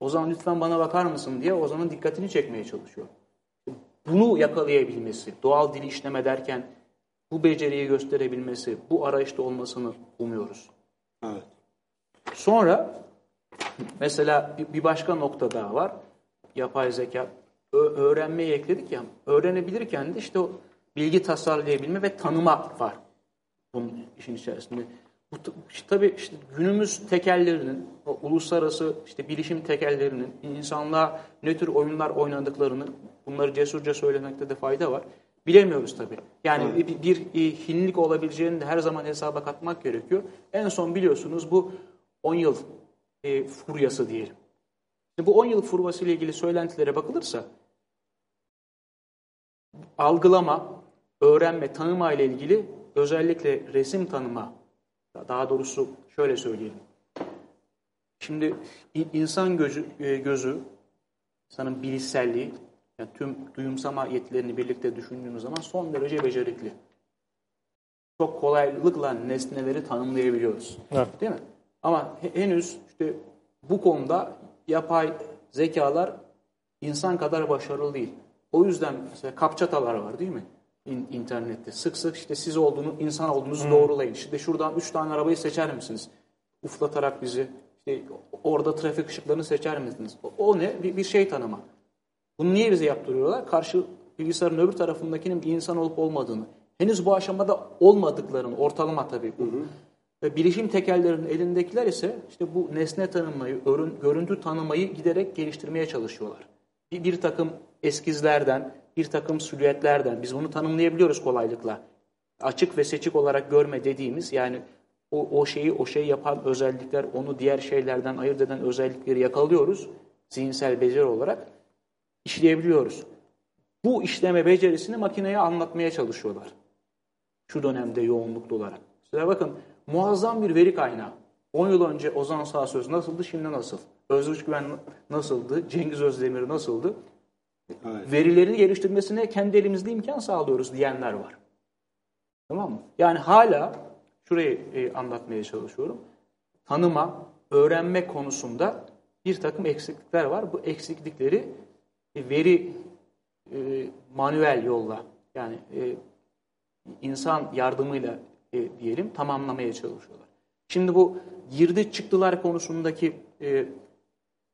Ozan lütfen bana bakar mısın diye Ozan'ın dikkatini çekmeye çalışıyor. Bunu yakalayabilmesi, doğal dili işleme derken bu beceriyi gösterebilmesi, bu arayışta olmasını umuyoruz. Evet. Sonra mesela bir başka nokta daha var. Yapay zeka öğrenmeyi ekledik ya. Öğrenebilirken de işte o bilgi tasarlayabilme ve tanıma var bunun işin içerisinde. Bu, işte, tabii işte günümüz tekellerinin, o uluslararası işte bilişim tekellerinin insanlığa ne tür oyunlar oynadıklarını bunları cesurca söylemekte de fayda var. Bilemiyoruz tabii. Yani evet. bir, bir, hinlik olabileceğini de her zaman hesaba katmak gerekiyor. En son biliyorsunuz bu 10 yıl e, furyası diyelim. Bu 10 yıl furyası ile ilgili söylentilere bakılırsa algılama, öğrenme, tanıma ile ilgili özellikle resim tanıma, daha doğrusu şöyle söyleyelim. Şimdi insan gözü, e, gözü insanın bilişselliği, yani tüm duyumsama yetilerini birlikte düşündüğümüz zaman son derece becerikli. Çok kolaylıkla nesneleri tanımlayabiliyoruz. Evet. Değil mi? Ama henüz işte bu konuda yapay zekalar insan kadar başarılı değil. O yüzden mesela kapçatalar var değil mi? in, internette. Sık sık işte siz olduğunu, insan olduğunuzu hmm. doğrulayın. İşte şuradan üç tane arabayı seçer misiniz? Uflatarak bizi. İşte orada trafik ışıklarını seçer misiniz? O, o ne? Bir, bir şey tanıma. Bunu niye bize yaptırıyorlar? Karşı bilgisayarın öbür tarafındakinin bir insan olup olmadığını. Henüz bu aşamada olmadıklarını, ortalama tabii bu. Hı hı. Ve bilişim tekerlerinin elindekiler ise işte bu nesne tanımayı, görüntü tanımayı giderek geliştirmeye çalışıyorlar. Bir, bir takım eskizlerden, bir takım silüetlerden biz bunu tanımlayabiliyoruz kolaylıkla. Açık ve seçik olarak görme dediğimiz yani o, o şeyi o şey yapan özellikler onu diğer şeylerden ayırt eden özellikleri yakalıyoruz. Zihinsel beceri olarak işleyebiliyoruz. Bu işleme becerisini makineye anlatmaya çalışıyorlar. Şu dönemde yoğunluklu olarak. Size bakın muazzam bir veri kaynağı. 10 yıl önce Ozan Sağsöz nasıldı, şimdi nasıl? Özgür Güven nasıldı, Cengiz Özdemir nasıldı? Evet. Verilerini geliştirmesine kendi elimizde imkan sağlıyoruz diyenler var. Tamam mı? Yani hala şurayı e, anlatmaya çalışıyorum. Tanıma, öğrenme konusunda bir takım eksiklikler var. Bu eksiklikleri e, veri e, manuel yolla yani e, insan yardımıyla e, diyelim tamamlamaya çalışıyorlar. Şimdi bu girdi çıktılar konusundaki e,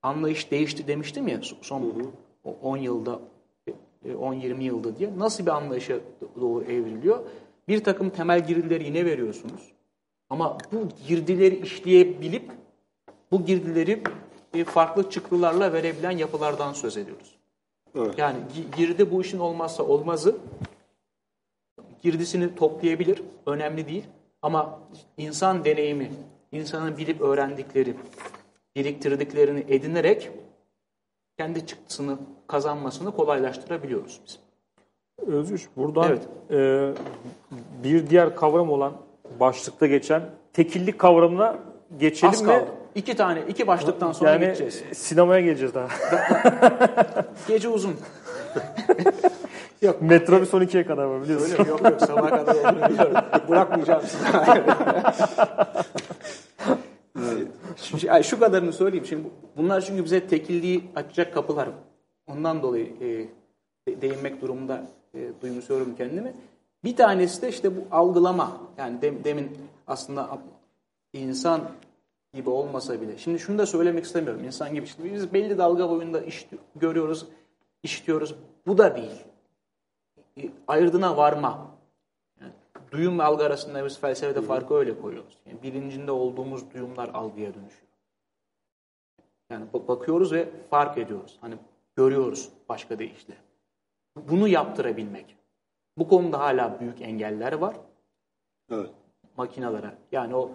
anlayış değişti demiştim ya son hı hı. 10 yılda 10-20 e, yılda diye nasıl bir anlayışa doğru evriliyor? Bir takım temel girdileri yine veriyorsunuz. Ama bu girdileri işleyebilip bu girdileri farklı çıktılarla verebilen yapılardan söz ediyoruz. Evet. Yani girdi bu işin olmazsa olmazı girdisini toplayabilir, önemli değil. Ama insan deneyimi, insanın bilip öğrendikleri, biriktirdiklerini edinerek kendi çıktısını kazanmasını kolaylaştırabiliyoruz biz. Özgür, buradan evet. e, bir diğer kavram olan başlıkta geçen tekillik kavramına geçelim Az. İki tane, iki başlıktan sonra yani gideceğiz. sinemaya geleceğiz daha. Gece uzun. Metrobüs 12'ye kadar var biliyorsun. Öyle? Yok yok sabah kadar olduğunu biliyorum. Bırakmayacağım sizi. şu, ay, şu kadarını söyleyeyim. Şimdi bunlar çünkü bize tekilliği açacak kapılar. Ondan dolayı e, de- değinmek durumunda e, duymuşuyorum kendimi. Bir tanesi de işte bu algılama. Yani dem- demin aslında insan gibi olmasa bile. Şimdi şunu da söylemek istemiyorum. İnsan gibi işte biz belli dalga boyunda iş görüyoruz, işitiyoruz. Bu da değil. E, Ayırdına varma. Yani duyum ve algı arasında biz felsefede farkı öyle koyuyoruz. Yani bilincinde olduğumuz duyumlar algıya dönüşüyor. Yani bak- bakıyoruz ve fark ediyoruz. Hani görüyoruz başka deyişle. Bunu yaptırabilmek. Bu konuda hala büyük engeller var Evet. makinalara. Yani o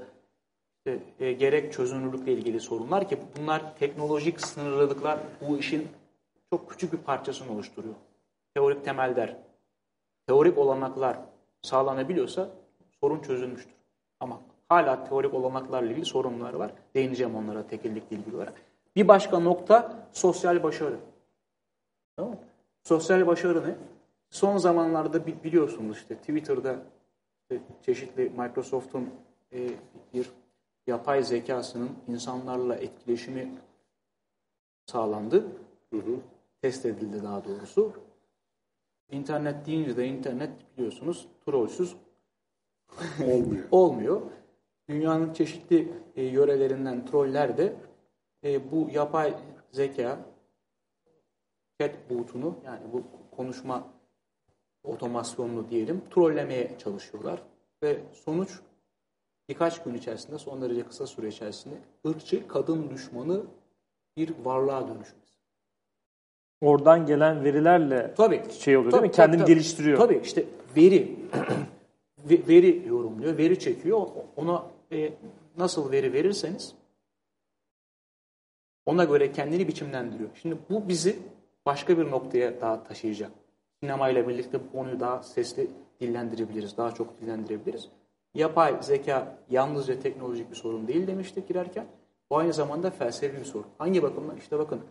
e, e, gerek çözünürlükle ilgili sorunlar ki bunlar teknolojik sınırlılıklar bu işin çok küçük bir parçasını oluşturuyor. Teorik temeller, teorik olanaklar sağlanabiliyorsa sorun çözülmüştür. Ama hala teorik olanaklarla ilgili sorunlar var. Değineceğim onlara tekillikle ilgili olarak. Bir başka nokta sosyal başarı. Tamam mı? Sosyal başarı ne? Son zamanlarda bi- biliyorsunuz işte Twitter'da işte çeşitli Microsoft'un e, bir yapay zekasının insanlarla etkileşimi sağlandı. Test edildi daha doğrusu. İnternet deyince de internet biliyorsunuz trollsüz Olmuyor. olmuyor. Dünyanın çeşitli e, yörelerinden troller de e, bu yapay zeka chatbot'unu yani bu konuşma otomasyonunu diyelim trollemeye çalışıyorlar. Ve sonuç birkaç gün içerisinde son derece kısa süre içerisinde ırkçı kadın düşmanı bir varlığa dönüşmesi. Oradan gelen verilerle Tabii. şey oluyor Tabii, değil mi? Kendini tabii, geliştiriyor. Tabii işte veri ve- veri yorumluyor, veri çekiyor. Ona e, nasıl veri verirseniz ona göre kendini biçimlendiriyor. Şimdi bu bizi başka bir noktaya daha taşıyacak. Sinemayla birlikte bu konuyu daha sesli dillendirebiliriz, daha çok dillendirebiliriz. Yapay zeka yalnızca teknolojik bir sorun değil demiştik girerken. Bu aynı zamanda felsefi bir sorun. Hangi bakımdan? İşte bakın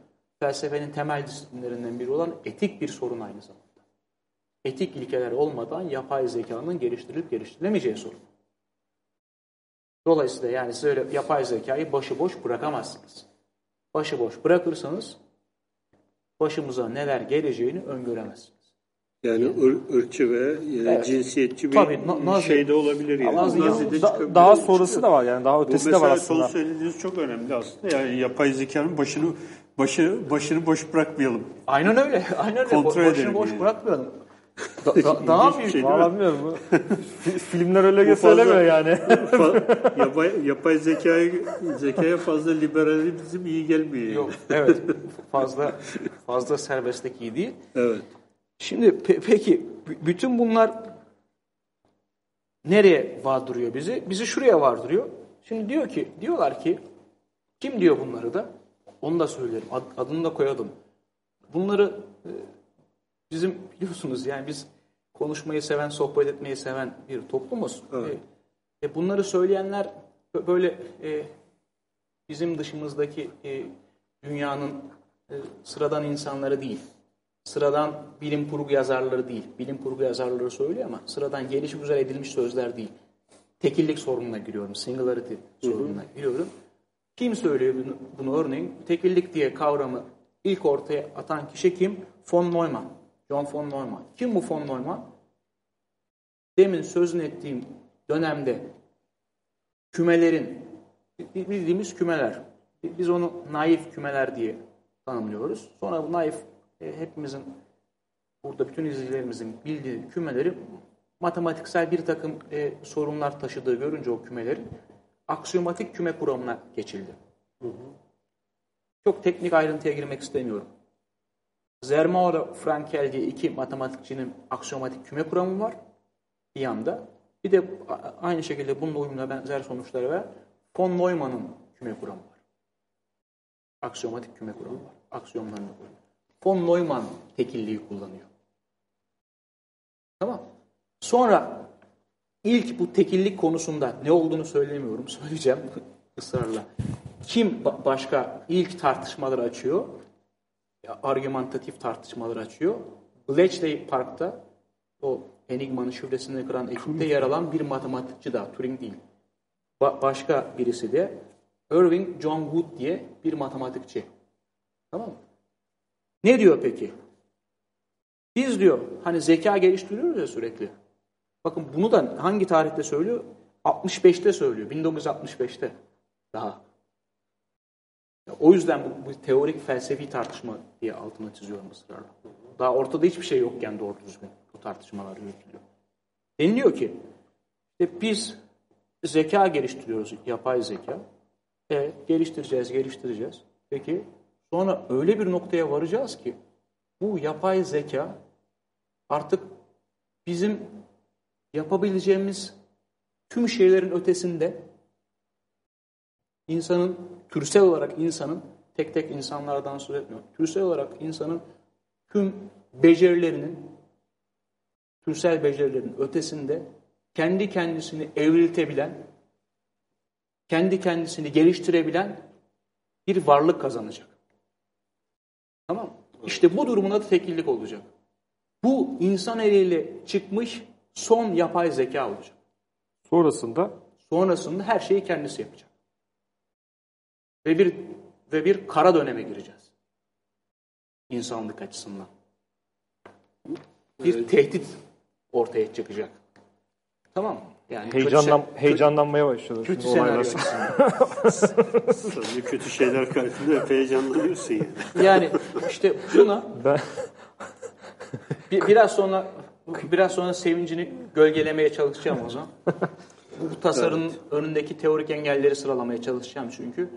felsefenin temel disiplinlerinden biri olan etik bir sorun aynı zamanda. Etik ilkeler olmadan yapay zekanın geliştirilip geliştirilemeyeceği sorun. Dolayısıyla yani siz öyle yapay zekayı başıboş bırakamazsınız. Başıboş bırakırsanız başımıza neler geleceğini öngöremezsiniz. Yani ır, ırkçı ve e, Evet. cinsiyetçi bir Tabii, na- Nazi- şey de olabilir yani. Nazi- Nazi'de Da- çıkabilir. daha sonrası da var yani daha Bu ötesi de mesela var son aslında. söylediğiniz çok önemli aslında. Yani yapay zekanın başını başı başını boş bırakmayalım. Aynen öyle. Aynen öyle. Kontrol Bo- Başını boş yani. bırakmayalım. Da- da- daha büyük. şey? Valla bilmiyorum. Filmler öyle söylemiyor yani. Yapay, yapay zekaya, zekaya fazla liberalizm iyi gelmiyor. yani. Yok, evet. Fazla fazla serbestlik iyi değil. Evet. Şimdi pe- peki bütün bunlar nereye vardırıyor bizi? Bizi şuraya vardırıyor. Şimdi diyor ki, diyorlar ki kim diyor bunları da? Onu da söylerim. Ad- adını da koyalım. Bunları e, bizim biliyorsunuz yani biz konuşmayı seven, sohbet etmeyi seven bir toplumuz. Evet. E, e, bunları söyleyenler bö- böyle e, bizim dışımızdaki e, dünyanın e, sıradan insanları değil. Sıradan bilim kurgu yazarları değil. Bilim kurgu yazarları söylüyor ama sıradan gelişi güzel edilmiş sözler değil. Tekillik sorununa giriyorum. Singularity sorununa giriyorum. Kim söylüyor bunu, bunu örneğin? Tekillik diye kavramı ilk ortaya atan kişi kim? Von Neumann. John von Neumann. Kim bu von Neumann? Demin sözünü ettiğim dönemde kümelerin, bildiğimiz kümeler, biz onu naif kümeler diye tanımlıyoruz. Sonra bu naif e, hepimizin, burada bütün izleyicilerimizin bildiği kümeleri matematiksel bir takım e, sorunlar taşıdığı görünce o kümelerin aksiyomatik küme kuramına geçildi. Çok teknik ayrıntıya girmek istemiyorum. Zermelo Frankel diye iki matematikçinin aksiyomatik küme kuramı var bir yanda. Bir de aynı şekilde bununla uyumlu benzer sonuçları veren von Neumann'ın küme kuramı var. Aksiyomatik küme kuramı var. Aksiyomlarını koyuyor. Von Neumann tekilliği kullanıyor. Tamam. Sonra ilk bu tekillik konusunda ne olduğunu söylemiyorum. Söyleyeceğim. ısrarla. Kim başka ilk tartışmaları açıyor? Argümantatif tartışmaları açıyor. Bletchley Park'ta o Enigma'nın şifresini kıran ekipte yer alan bir matematikçi daha. Turing değil. Ba başka birisi de Irving John Wood diye bir matematikçi. Tamam mı? Ne diyor peki? Biz diyor hani zeka geliştiriyoruz ya sürekli. Bakın bunu da hangi tarihte söylüyor? 65'te söylüyor. 1965'te daha. O yüzden bu, bu teorik felsefi tartışma diye altına çiziyorum ısrarla. Daha ortada hiçbir şey yokken doğru düzgün bu tartışmalar yürütülüyor. Deniliyor ki işte biz zeka geliştiriyoruz, yapay zeka. E, geliştireceğiz, geliştireceğiz. Peki sonra öyle bir noktaya varacağız ki bu yapay zeka artık bizim yapabileceğimiz tüm şeylerin ötesinde insanın, türsel olarak insanın, tek tek insanlardan söz etmiyorum, türsel olarak insanın tüm becerilerinin, türsel becerilerin ötesinde kendi kendisini evriltebilen, kendi kendisini geliştirebilen bir varlık kazanacak. Tamam İşte bu durumunda da tekillik olacak. Bu insan eliyle çıkmış son yapay zeka olacak. Sonrasında? Sonrasında her şeyi kendisi yapacak. Ve bir ve bir kara döneme gireceğiz. İnsanlık açısından. Bir tehdit ortaya çıkacak. Tamam mı? Yani Heyecanlan, kötü, heyecanlanmaya başladı. Kötü senaryo Sonra kötü şeyler karşısında hep heyecanlanıyorsun yani. Yani işte buna ben... bir, biraz sonra biraz sonra sevincini gölgelemeye çalışacağım o zaman. Bu tasarının evet. önündeki teorik engelleri sıralamaya çalışacağım çünkü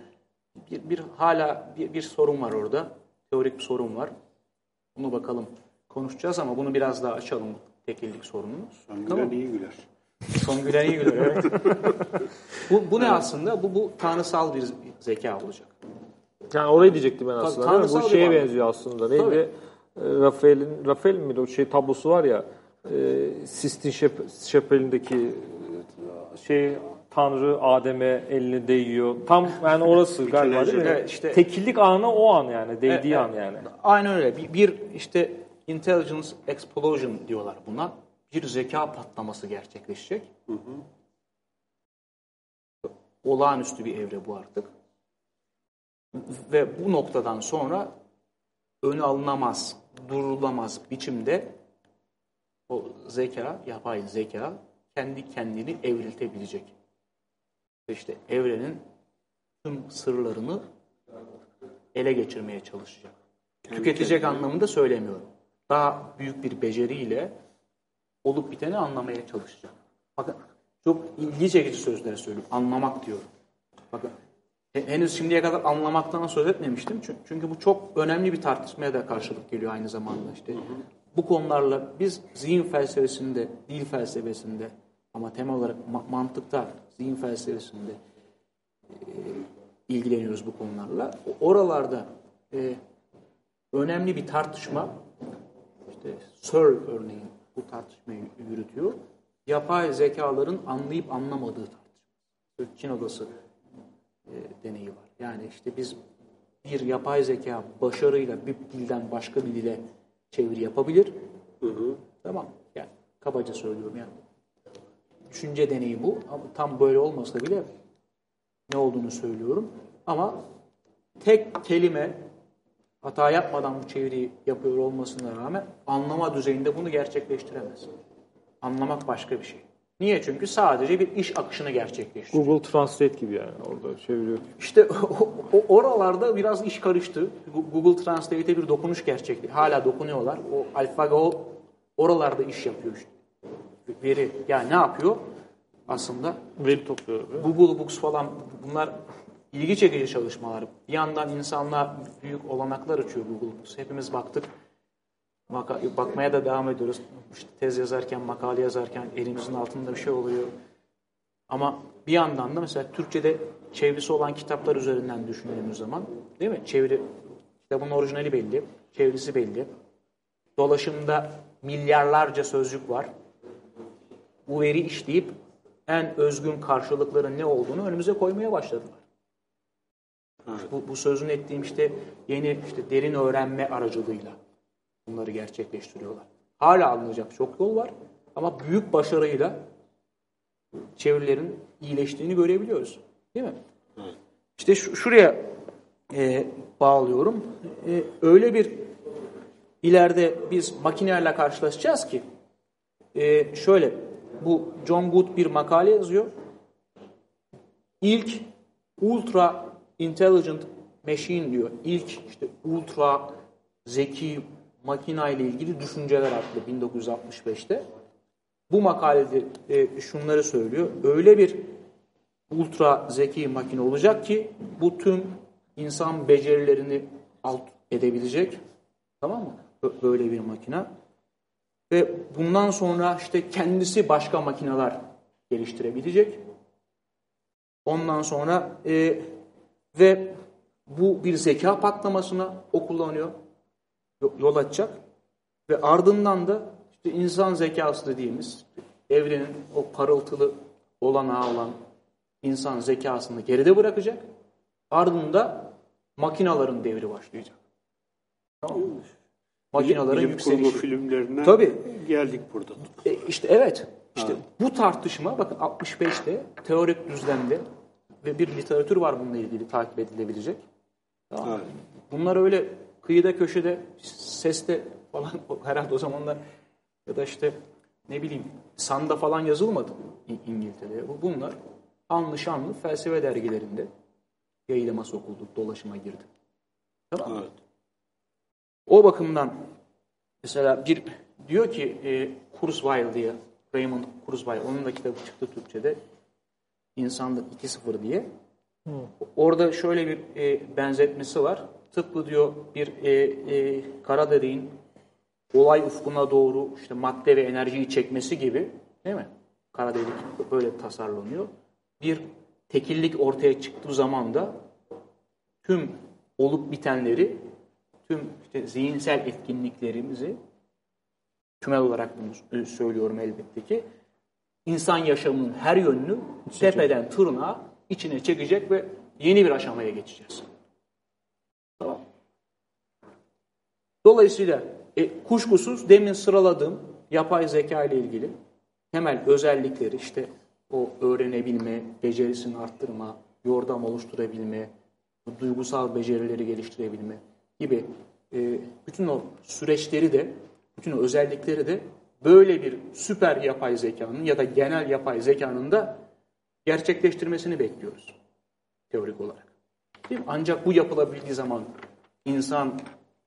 bir, bir hala bir, bir sorun var orada. Teorik bir sorun var. Bunu bakalım konuşacağız ama bunu biraz daha açalım tekillik sorununu. Son tamam. iyi güler. Son gülen iyi güler evet. bu, bu ne aslında? Bu, bu tanrısal bir zeka olacak. Yani orayı diyecektim ben aslında. Tanrısal bu şeye benziyor aslında. Neydi? Tabii. Rafael'in Rafael miydi o şey tablosu var ya e, Sistine Şapeli'ndeki şey Tanrı Adem'e elini değiyor. Tam yani orası galiba değil mi? Evet, işte, Tekillik anı o an yani. Değdiği evet, an yani. Aynen öyle. Bir, bir işte intelligence explosion diyorlar buna. Bir zeka patlaması gerçekleşecek. Hı hı. Olağanüstü bir evre bu artık. Ve bu noktadan sonra önü alınamaz, durulamaz biçimde o zeka, yapay zeka kendi kendini evriltebilecek işte evrenin tüm sırlarını ele geçirmeye çalışacak. Tüketecek anlamında söylemiyorum. Daha büyük bir beceriyle olup biteni anlamaya çalışacak. Bakın çok ilgi çekici sözler söylüyorum. Anlamak diyorum. Bakın henüz şimdiye kadar anlamaktan söz etmemiştim. Çünkü bu çok önemli bir tartışmaya da karşılık geliyor aynı zamanda. işte. Bu konularla biz zihin felsefesinde, dil felsefesinde ama temel olarak ma mantıkta zihin felsefesinde e, ilgileniyoruz bu konularla. Oralarda e, önemli bir tartışma, işte Searle örneğin bu tartışmayı yürütüyor. Yapay zekaların anlayıp anlamadığı tartışma. Çin odası e, deneyi var. Yani işte biz bir yapay zeka başarıyla bir dilden başka bir dile çeviri yapabilir. Hı hı. Tamam. Yani kabaca söylüyorum yani düşünce deneyi bu. Ama tam böyle olmasa bile ne olduğunu söylüyorum. Ama tek kelime hata yapmadan bu çeviriyi yapıyor olmasına rağmen anlama düzeyinde bunu gerçekleştiremez. Anlamak başka bir şey. Niye? Çünkü sadece bir iş akışını gerçekleştiriyor. Google Translate gibi yani orada çeviriyor. İşte o, o, oralarda biraz iş karıştı. Google Translate'e bir dokunuş gerçekleşti. Hala dokunuyorlar. O AlphaGo oralarda iş yapıyor işte veri yani ne yapıyor? Aslında veri topluyor. Google Books falan bunlar ilgi çekici çalışmalar. Bir yandan insanlar büyük olanaklar açıyor Google Books. Hepimiz baktık. Bakmaya da devam ediyoruz. İşte tez yazarken, makale yazarken elimizin altında bir şey oluyor. Ama bir yandan da mesela Türkçe'de çevirisi olan kitaplar üzerinden düşündüğümüz zaman değil mi? Çeviri, kitabın orijinali belli, çevirisi belli. Dolaşımda milyarlarca sözcük var bu veri işleyip en özgün karşılıkların ne olduğunu önümüze koymaya başladılar. Evet. Bu, bu sözünü ettiğim işte yeni işte derin öğrenme aracılığıyla bunları gerçekleştiriyorlar. Hala alınacak çok yol var ama büyük başarıyla çevirilerin iyileştiğini görebiliyoruz. Değil mi? Evet. İşte şu, şuraya e, bağlıyorum. E, öyle bir ileride biz makinelerle karşılaşacağız ki e, şöyle bu John Good bir makale yazıyor. İlk ultra intelligent machine diyor. İlk işte ultra zeki makina ile ilgili düşünceler adlı 1965'te. Bu makalede e, şunları söylüyor. Öyle bir ultra zeki makine olacak ki bu tüm insan becerilerini alt edebilecek. Tamam mı? Böyle bir makine. Ve bundan sonra işte kendisi başka makineler geliştirebilecek. Ondan sonra e, ve bu bir zeka patlamasına o kullanıyor. Yol açacak. Ve ardından da işte insan zekası dediğimiz evrenin o parıltılı olanağı olan insan zekasını geride bırakacak. Ardında makinaların devri başlayacak. Tamam mı? Makinaların bilim yükselişi. kurgu filmlerine Tabii. geldik burada. E, işte evet. İşte ha. bu tartışma bakın 65'te teorik düzlemde ve bir literatür var bununla ilgili takip edilebilecek. Tamam. Evet. Bunlar öyle kıyıda köşede seste falan herhalde o zamanlar ya da işte ne bileyim sanda falan yazılmadı İngiltere'de. Bunlar anlı şanlı felsefe dergilerinde yayılıma sokuldu, dolaşıma girdi. Tamam Evet. O bakımdan mesela bir diyor ki e, Kurzweil diye Raymond Kurzweil onun da kitabı çıktı Türkçe'de İnsanlık 2.0 diye. Hı. Orada şöyle bir e, benzetmesi var. Tıpkı diyor bir e, e, kara deliğin olay ufkuna doğru işte madde ve enerjiyi çekmesi gibi değil mi? Kara delik böyle tasarlanıyor. Bir tekillik ortaya çıktığı zaman da tüm olup bitenleri, tüm işte zihinsel etkinliklerimizi tümel olarak bunu söylüyorum elbette ki insan yaşamının her yönünü tepeden tırnağa içine çekecek ve yeni bir aşamaya geçeceğiz. Tamam. Dolayısıyla e, kuşkusuz demin sıraladığım yapay zeka ile ilgili temel özellikleri işte o öğrenebilme, becerisini arttırma, yordam oluşturabilme, duygusal becerileri geliştirebilme gibi e, bütün o süreçleri de, bütün o özellikleri de böyle bir süper yapay zekanın ya da genel yapay zekanın da gerçekleştirmesini bekliyoruz teorik olarak. Ancak bu yapılabildiği zaman insan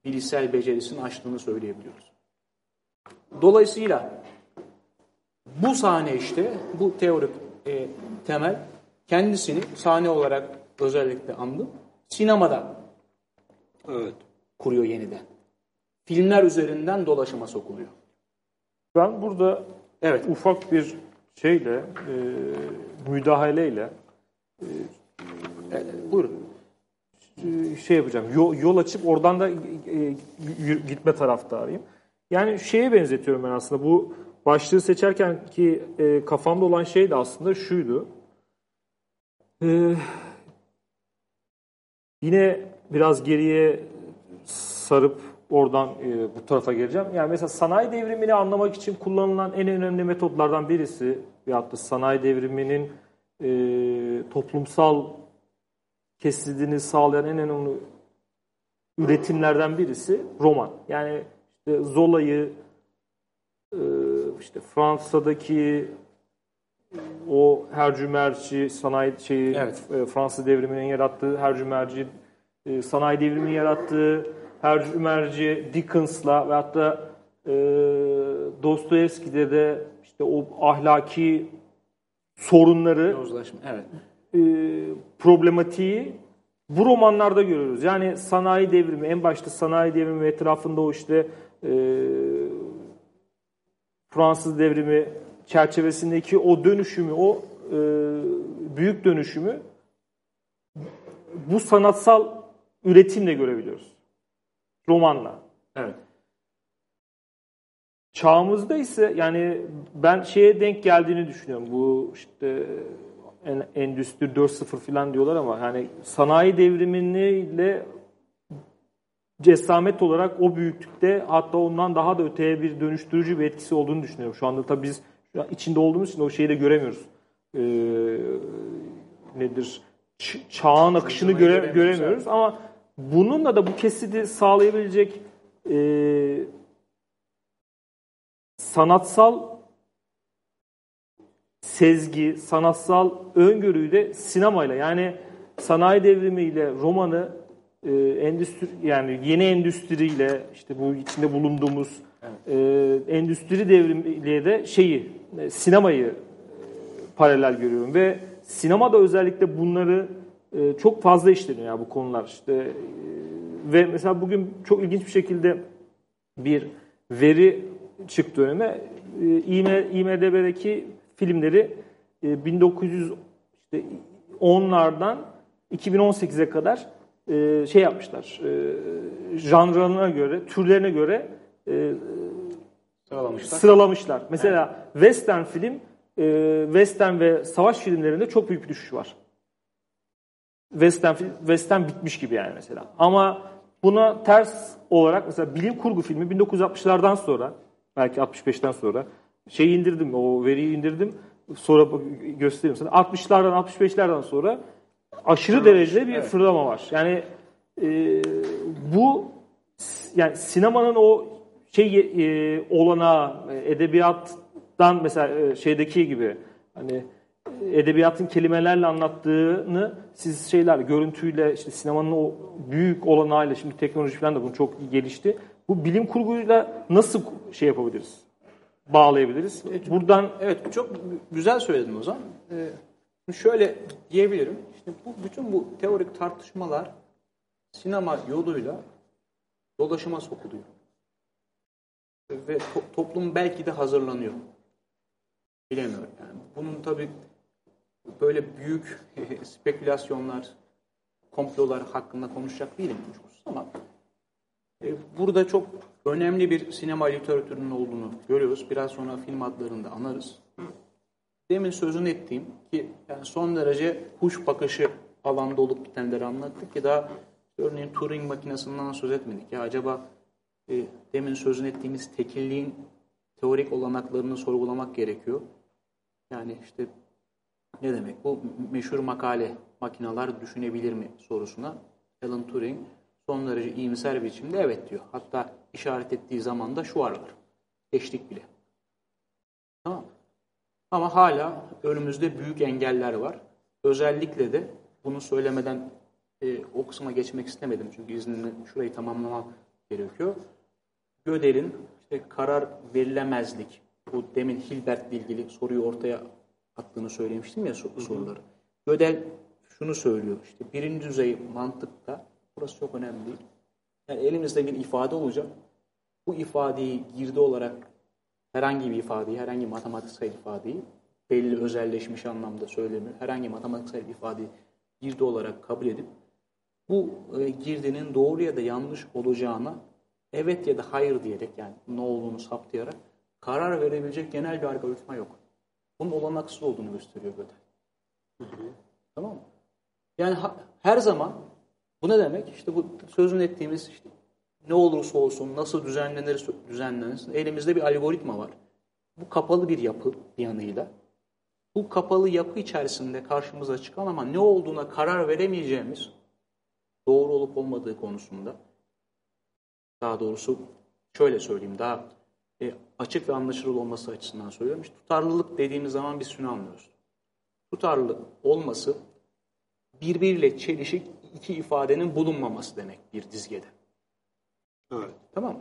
bilişsel becerisini aştığını söyleyebiliyoruz. Dolayısıyla bu sahne işte, bu teorik e, temel kendisini sahne olarak özellikle andım. Sinemada evet. kuruyor yeniden. Filmler üzerinden dolaşıma sokuluyor. Ben burada evet ufak bir şeyle, e, müdahaleyle e, e, buyurun şey yapacağım. Yol, açıp oradan da e, gitme taraftarıyım. Yani şeye benzetiyorum ben aslında. Bu başlığı seçerken ki e, kafamda olan şey de aslında şuydu. E, yine biraz geriye sarıp oradan e, bu tarafa geleceğim. Yani mesela sanayi devrimini anlamak için kullanılan en önemli metotlardan birisi veyahut da sanayi devriminin e, toplumsal kesildiğini sağlayan en önemli üretimlerden birisi roman. Yani işte Zola'yı e, işte Fransa'daki o hercümerci sanayi şeyi evet. E, Fransız devriminin yarattığı hercümerci e, sanayi devriminin yarattığı hercümerci Dickens'la ve hatta e, Dostoyevski'de de işte o ahlaki sorunları Yozlaşma, evet e, problematiği bu romanlarda görüyoruz. Yani sanayi devrimi, en başta sanayi devrimi etrafında o işte e, Fransız devrimi çerçevesindeki o dönüşümü, o e, büyük dönüşümü bu sanatsal üretimle görebiliyoruz. Romanla. Evet. Çağımızda ise yani ben şeye denk geldiğini düşünüyorum. Bu işte endüstri 4.0 falan diyorlar ama yani sanayi devrimiyle cesamet olarak o büyüklükte hatta ondan daha da öteye bir dönüştürücü bir etkisi olduğunu düşünüyorum. Şu anda tabii biz içinde olduğumuz için o şeyi de göremiyoruz. Ee, nedir? Ç- çağın akışını göre, göremiyoruz ama bununla da bu kesidi sağlayabilecek e, sanatsal sezgi, sanatsal öngörüyü de sinemayla yani sanayi devrimiyle romanı e, endüstri yani yeni endüstriyle işte bu içinde bulunduğumuz evet. e, endüstri devrimiyle de şeyi e, sinemayı e, paralel görüyorum ve sinemada özellikle bunları e, çok fazla işleniyor yani bu konular işte e, ve mesela bugün çok ilginç bir şekilde bir veri çıktı önüme. E, IMDB'deki filmleri e, 1910'lardan 2018'e kadar e, şey yapmışlar. E, janrlarına göre, türlerine göre e, sıralamışlar. sıralamışlar. Mesela evet. western film, e, western ve savaş filmlerinde çok büyük bir düşüş var. Western, western bitmiş gibi yani mesela. Ama buna ters olarak mesela bilim kurgu filmi 1960'lardan sonra belki 65'ten sonra şeyi indirdim, o veriyi indirdim. Sonra göstereyim sana. 60'lardan 65'lerden sonra aşırı derecede bir evet. fırlama var. Yani e, bu yani sinemanın o şey e, olana edebiyattan mesela e, şeydeki gibi hani edebiyatın kelimelerle anlattığını siz şeyler görüntüyle işte sinemanın o büyük olanağıyla şimdi teknoloji falan da bunu çok gelişti. Bu bilim kurguyla nasıl şey yapabiliriz? Bağlayabiliriz. Buradan evet çok güzel söyledin o zaman. Ee, şöyle diyebilirim. İşte bu bütün bu teorik tartışmalar sinema yoluyla dolaşıma sokuluyor. Ve to toplum belki de hazırlanıyor. Bilemiyorum yani. Bunun tabii böyle büyük spekülasyonlar, komplolar hakkında konuşacak değilim ama e, burada çok önemli bir sinema literatürünün olduğunu görüyoruz. Biraz sonra film adlarında anarız. Demin sözünü ettiğim ki yani son derece kuş bakışı alanda olup bitenleri anlattık ki daha örneğin Turing makinesinden söz etmedik. Ya acaba e, demin sözünü ettiğimiz tekilliğin teorik olanaklarını sorgulamak gerekiyor. Yani işte ne demek bu meşhur makale makineler düşünebilir mi sorusuna Alan Turing son derece iyimser biçimde evet diyor. Hatta işaret ettiği zaman da şu aralar. Geçtik bile. Tamam Ama hala önümüzde büyük engeller var. Özellikle de bunu söylemeden e, o kısma geçmek istemedim. Çünkü izninle şurayı tamamlamam gerekiyor. Gödel'in işte karar verilemezlik, bu demin Hilbert'le ilgili soruyu ortaya attığını söylemiştim ya soruları. Gödel şunu söylüyor. İşte birinci düzey mantıkta Burası çok önemli değil. Yani elimizde bir ifade olacak. Bu ifadeyi girdi olarak herhangi bir ifadeyi, herhangi matematiksel ifadeyi belli özelleşmiş anlamda söylemiyor. Herhangi matematiksel ifadeyi girdi olarak kabul edip bu e, girdinin doğru ya da yanlış olacağına evet ya da hayır diyerek yani ne olduğunu saptayarak karar verebilecek genel bir algoritma yok. Bunun olanaksız olduğunu gösteriyor Gödel. Tamam mı? Yani ha, her zaman bu ne demek? İşte bu sözün ettiğimiz işte ne olursa olsun, nasıl düzenlenir, düzenlenir. Elimizde bir algoritma var. Bu kapalı bir yapı bir yanıyla. Bu kapalı yapı içerisinde karşımıza çıkan ama ne olduğuna karar veremeyeceğimiz doğru olup olmadığı konusunda daha doğrusu şöyle söyleyeyim daha e, açık ve anlaşılır olması açısından söylüyorum. İşte tutarlılık dediğimiz zaman biz şunu anlıyoruz. Tutarlılık olması birbiriyle çelişik iki ifadenin bulunmaması demek bir dizgede. Evet. Tamam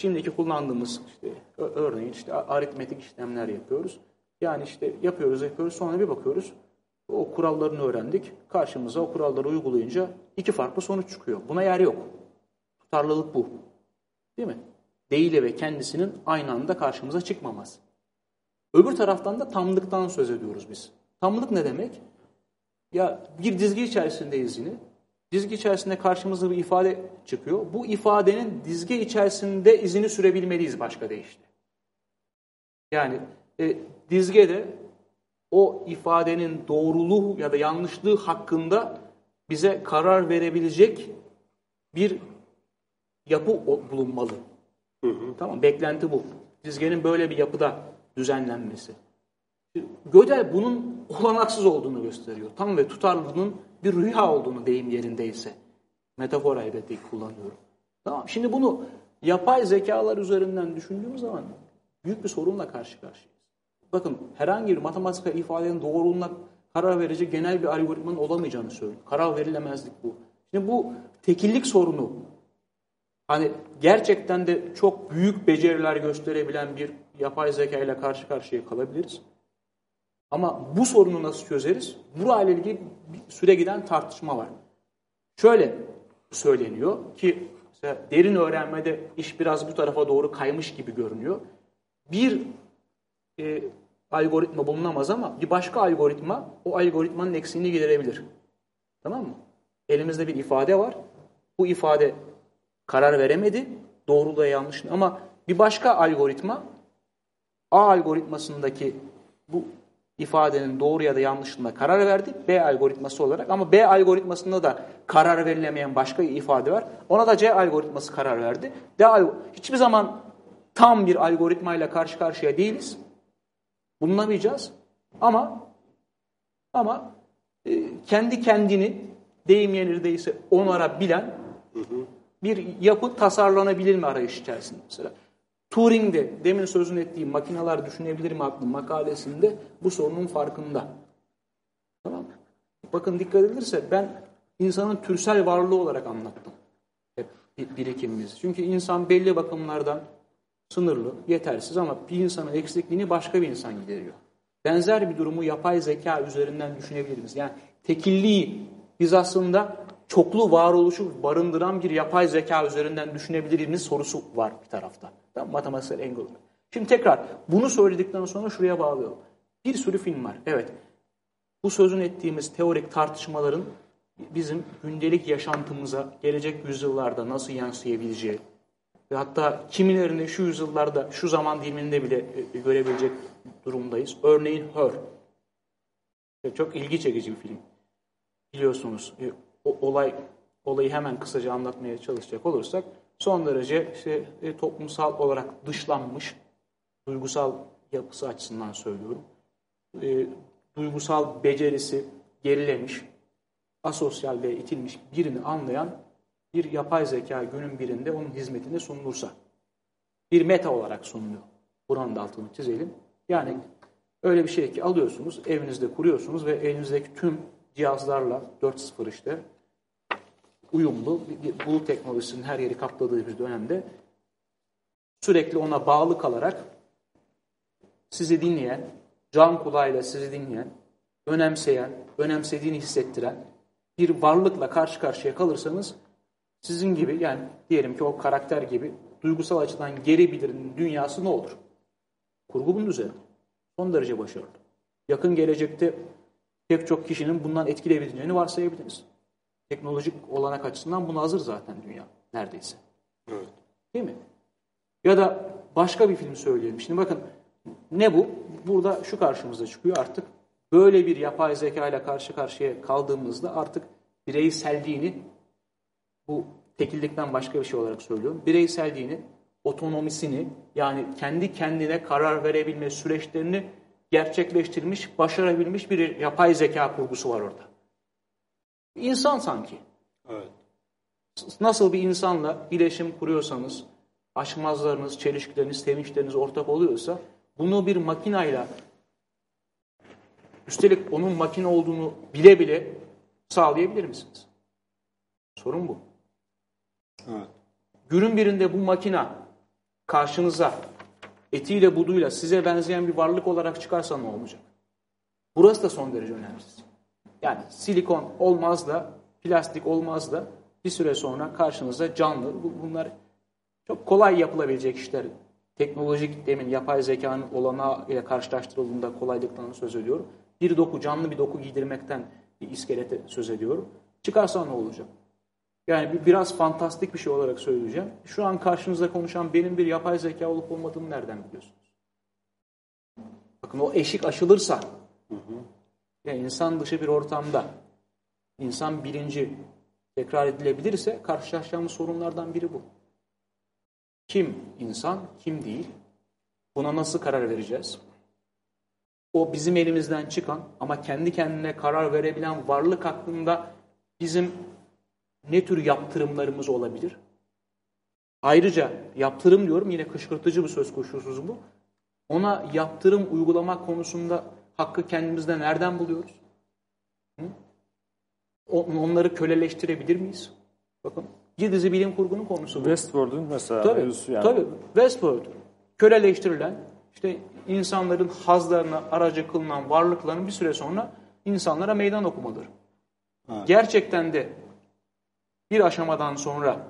Şimdiki kullandığımız işte örneğin işte aritmetik işlemler yapıyoruz. Yani işte yapıyoruz yapıyoruz sonra bir bakıyoruz o kurallarını öğrendik. Karşımıza o kuralları uygulayınca iki farklı sonuç çıkıyor. Buna yer yok. Tutarlılık bu. Değil mi? Değil ve kendisinin aynı anda karşımıza çıkmaması. Öbür taraftan da tamlıktan söz ediyoruz biz. Tamlık ne demek? Ya bir dizgi içerisindeyiz yine. Dizgi içerisinde karşımıza bir ifade çıkıyor. Bu ifadenin dizgi içerisinde izini sürebilmeliyiz başka deyişle. Yani e, dizgede o ifadenin doğruluğu ya da yanlışlığı hakkında bize karar verebilecek bir yapı bulunmalı. Hı hı. Tamam, beklenti bu. Dizgenin böyle bir yapıda düzenlenmesi. Gödel bunun olanaksız olduğunu gösteriyor. Tam ve tutarlılığının bir rüya olduğunu deyim yerindeyse. Metafor elbette kullanıyorum. Tamam. Şimdi bunu yapay zekalar üzerinden düşündüğümüz zaman büyük bir sorunla karşı karşıyayız. Bakın herhangi bir matematiksel ifadenin doğruluğuna karar verecek genel bir algoritmanın olamayacağını söylüyor. Karar verilemezlik bu. Şimdi bu tekillik sorunu hani gerçekten de çok büyük beceriler gösterebilen bir yapay zeka ile karşı karşıya kalabiliriz. Ama bu sorunu nasıl çözeriz? Burayla ilgili bir süre giden tartışma var. Şöyle söyleniyor ki derin öğrenmede iş biraz bu tarafa doğru kaymış gibi görünüyor. Bir e, algoritma bulunamaz ama bir başka algoritma o algoritmanın eksiğini giderebilir. Tamam mı? Elimizde bir ifade var. Bu ifade karar veremedi. Doğruluğa yanlış ama bir başka algoritma A algoritmasındaki bu ifadenin doğru ya da yanlışlığına karar verdi B algoritması olarak ama B algoritmasında da karar verilemeyen başka bir ifade var. Ona da C algoritması karar verdi. D hiçbir zaman tam bir algoritmayla karşı karşıya değiliz. Bulunamayacağız. Ama ama e, kendi kendini deyim yenir onarabilen bir yapı tasarlanabilir mi arayış içerisinde mesela. Turing'de demin sözünü ettiğim makineler düşünebilir mi adlı makalesinde bu sorunun farkında. Tamam mı? Bakın dikkat edilirse ben insanın türsel varlığı olarak anlattım. Hep birikimimiz. Çünkü insan belli bakımlardan sınırlı, yetersiz ama bir insanın eksikliğini başka bir insan gideriyor. Benzer bir durumu yapay zeka üzerinden düşünebiliriz. Yani tekilliği biz aslında çoklu varoluşu barındıran bir yapay zeka üzerinden düşünebiliriz sorusu var bir tarafta. Tamam, matematiksel engel. Şimdi tekrar bunu söyledikten sonra şuraya bağlıyorum. Bir sürü film var. Evet. Bu sözün ettiğimiz teorik tartışmaların bizim gündelik yaşantımıza gelecek yüzyıllarda nasıl yansıyabileceği ve hatta kimilerini şu yüzyıllarda, şu zaman diliminde bile e, görebilecek durumdayız. Örneğin Her. Çok ilgi çekici bir film. Biliyorsunuz e, olay olayı hemen kısaca anlatmaya çalışacak olursak son derece işte, e, toplumsal olarak dışlanmış, duygusal yapısı açısından söylüyorum. E, duygusal becerisi gerilemiş, asosyal ve itilmiş birini anlayan bir yapay zeka günün birinde onun hizmetine sunulursa bir meta olarak sunuluyor. Buranın da altını çizelim. Yani öyle bir şey ki alıyorsunuz, evinizde kuruyorsunuz ve elinizdeki tüm cihazlarla 4.0 işte uyumlu bulut teknolojisinin her yeri kapladığı bir dönemde sürekli ona bağlı kalarak sizi dinleyen, can kulağıyla sizi dinleyen, önemseyen, önemsediğini hissettiren bir varlıkla karşı karşıya kalırsanız sizin gibi yani diyelim ki o karakter gibi duygusal açıdan geri bildirin dünyası ne olur? Kurgu bunun üzerine. Son derece başarılı. Yakın gelecekte pek çok kişinin bundan etkileyebileceğini varsayabiliriz. Teknolojik olanak açısından buna hazır zaten dünya neredeyse. Evet. Değil mi? Ya da başka bir film söyleyelim. Şimdi bakın ne bu? Burada şu karşımıza çıkıyor artık. Böyle bir yapay zeka ile karşı karşıya kaldığımızda artık bireyselliğini bu tekillikten başka bir şey olarak söylüyorum. Bireyselliğini, otonomisini yani kendi kendine karar verebilme süreçlerini gerçekleştirmiş, başarabilmiş bir yapay zeka kurgusu var orada. İnsan sanki. Evet. Nasıl bir insanla iletişim kuruyorsanız, aşmazlarınız, çelişkileriniz, sevinçleriniz ortak oluyorsa bunu bir makinayla üstelik onun makine olduğunu bile bile sağlayabilir misiniz? Sorun bu. Evet. Günün birinde bu makina karşınıza etiyle buduyla size benzeyen bir varlık olarak çıkarsa ne olacak? Burası da son derece önemli. Yani silikon olmaz da, plastik olmaz da bir süre sonra karşınıza canlı. Bunlar çok kolay yapılabilecek işler. Teknolojik demin yapay zekanın olanağı ile karşılaştırıldığında kolaylıktan söz ediyorum. Bir doku, canlı bir doku giydirmekten bir iskelete söz ediyorum. Çıkarsa ne olacak? Yani biraz fantastik bir şey olarak söyleyeceğim. Şu an karşınızda konuşan benim bir yapay zeka olup olmadığımı nereden biliyorsunuz? Bakın o eşik aşılırsa Hı hı. Yani insan dışı bir ortamda insan bilinci tekrar edilebilirse karşılaşacağımız sorunlardan biri bu. Kim insan, kim değil? Buna nasıl karar vereceğiz? O bizim elimizden çıkan ama kendi kendine karar verebilen varlık hakkında bizim ne tür yaptırımlarımız olabilir? Ayrıca yaptırım diyorum yine kışkırtıcı bir söz koşusuz bu. Ona yaptırım uygulamak konusunda hakkı kendimizde nereden buluyoruz? Hı? Onları köleleştirebilir miyiz? Bakın bir dizi bilim kurgunun konusu bu. Westworld'un mesela tabii, mevzusu yani. Tabii Westworld köleleştirilen işte insanların hazlarına aracı kılınan varlıkların bir süre sonra insanlara meydan okumaları. Evet. Gerçekten de bir aşamadan sonra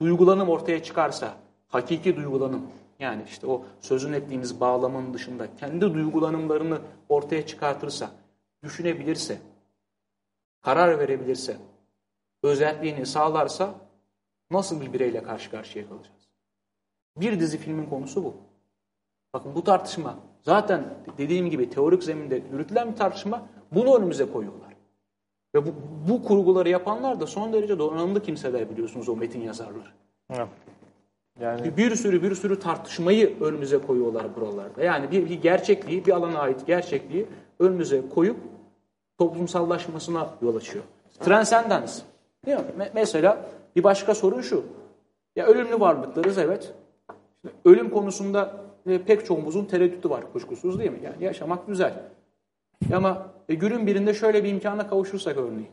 duygulanım ortaya çıkarsa, hakiki duygulanım, yani işte o sözün ettiğimiz bağlamın dışında kendi duygulanımlarını ortaya çıkartırsa, düşünebilirse, karar verebilirse, özelliğini sağlarsa nasıl bir bireyle karşı karşıya kalacağız? Bir dizi filmin konusu bu. Bakın bu tartışma zaten dediğim gibi teorik zeminde yürütülen bir tartışma bunu önümüze koyuyorlar. Ve bu, bu kurguları yapanlar da son derece donanımlı kimseler biliyorsunuz o metin yazarları. Evet. Yani bir sürü bir sürü tartışmayı önümüze koyuyorlar buralarda. Yani bir, bir gerçekliği, bir alana ait gerçekliği önümüze koyup toplumsallaşmasına yol açıyor. Transcendence. Değil mi? Me mesela bir başka sorun şu. Ya ölümlü varlıklarız evet. Ölüm konusunda e, pek çoğumuzun tereddütü var kuşkusuz değil mi? Yani yaşamak güzel. Ama e, günün birinde şöyle bir imkana kavuşursak örneğin.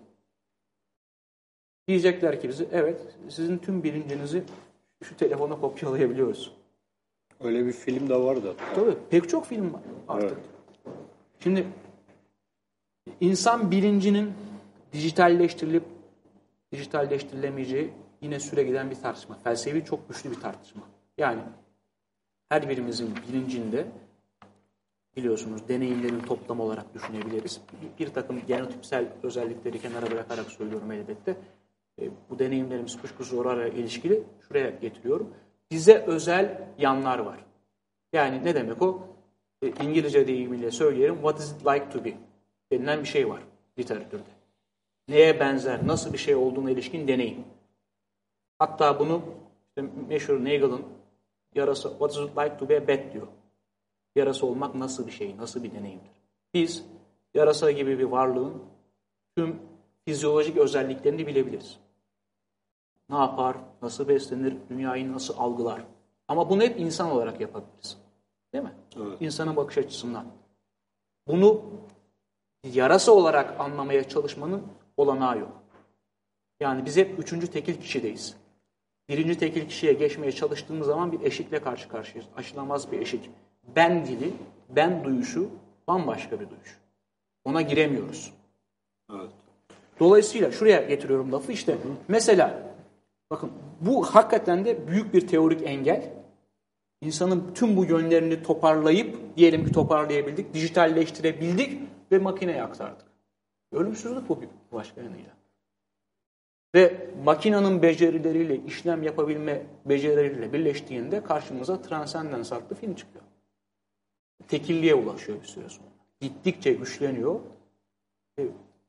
Diyecekler ki bize evet sizin tüm bilincinizi şu telefona kopyalayabiliyoruz. Öyle bir film de vardı. Tabii pek çok film var artık. Evet. Şimdi insan bilincinin dijitalleştirilip dijitalleştirilemeyeceği yine süre giden bir tartışma. Felsefi çok güçlü bir tartışma. Yani her birimizin bilincinde biliyorsunuz deneyimlerin toplamı olarak düşünebiliriz. Bir, bir takım genotipsel özellikleri kenara bırakarak söylüyorum elbette. E, bu deneyimlerimiz kuşkusuz oraya ilişkili. Şuraya getiriyorum. Bize özel yanlar var. Yani ne demek o? E, İngilizce deyimiyle söyleyelim. What is it like to be? Denilen bir şey var literatürde. Neye benzer, nasıl bir şey olduğuna ilişkin deneyim. Hatta bunu işte meşhur Nagel'ın yarası What is it like to be a bat diyor. Yarası olmak nasıl bir şey, nasıl bir deneyimdir. Biz yarasa gibi bir varlığın tüm fizyolojik özelliklerini bilebiliriz. Ne yapar, nasıl beslenir, dünyayı nasıl algılar. Ama bunu hep insan olarak yapabiliriz. Değil mi? Evet. İnsanın bakış açısından. Bunu yarasa olarak anlamaya çalışmanın olanağı yok. Yani biz hep üçüncü tekil kişideyiz. Birinci tekil kişiye geçmeye çalıştığımız zaman bir eşikle karşı karşıyayız. Aşılamaz bir eşik. Ben dili, ben duyuşu bambaşka bir duyuş. Ona giremiyoruz. Evet. Dolayısıyla şuraya getiriyorum lafı işte. Mesela bakın bu hakikaten de büyük bir teorik engel. İnsanın tüm bu yönlerini toparlayıp diyelim ki toparlayabildik, dijitalleştirebildik ve makineye aktardık. Ölümsüzlük bu bir başka yanıyla. Ve makinenin becerileriyle, işlem yapabilme becerileriyle birleştiğinde karşımıza Transcendence adlı film çıkıyor. Tekilliğe ulaşıyor bir süre sonra. Gittikçe güçleniyor. E,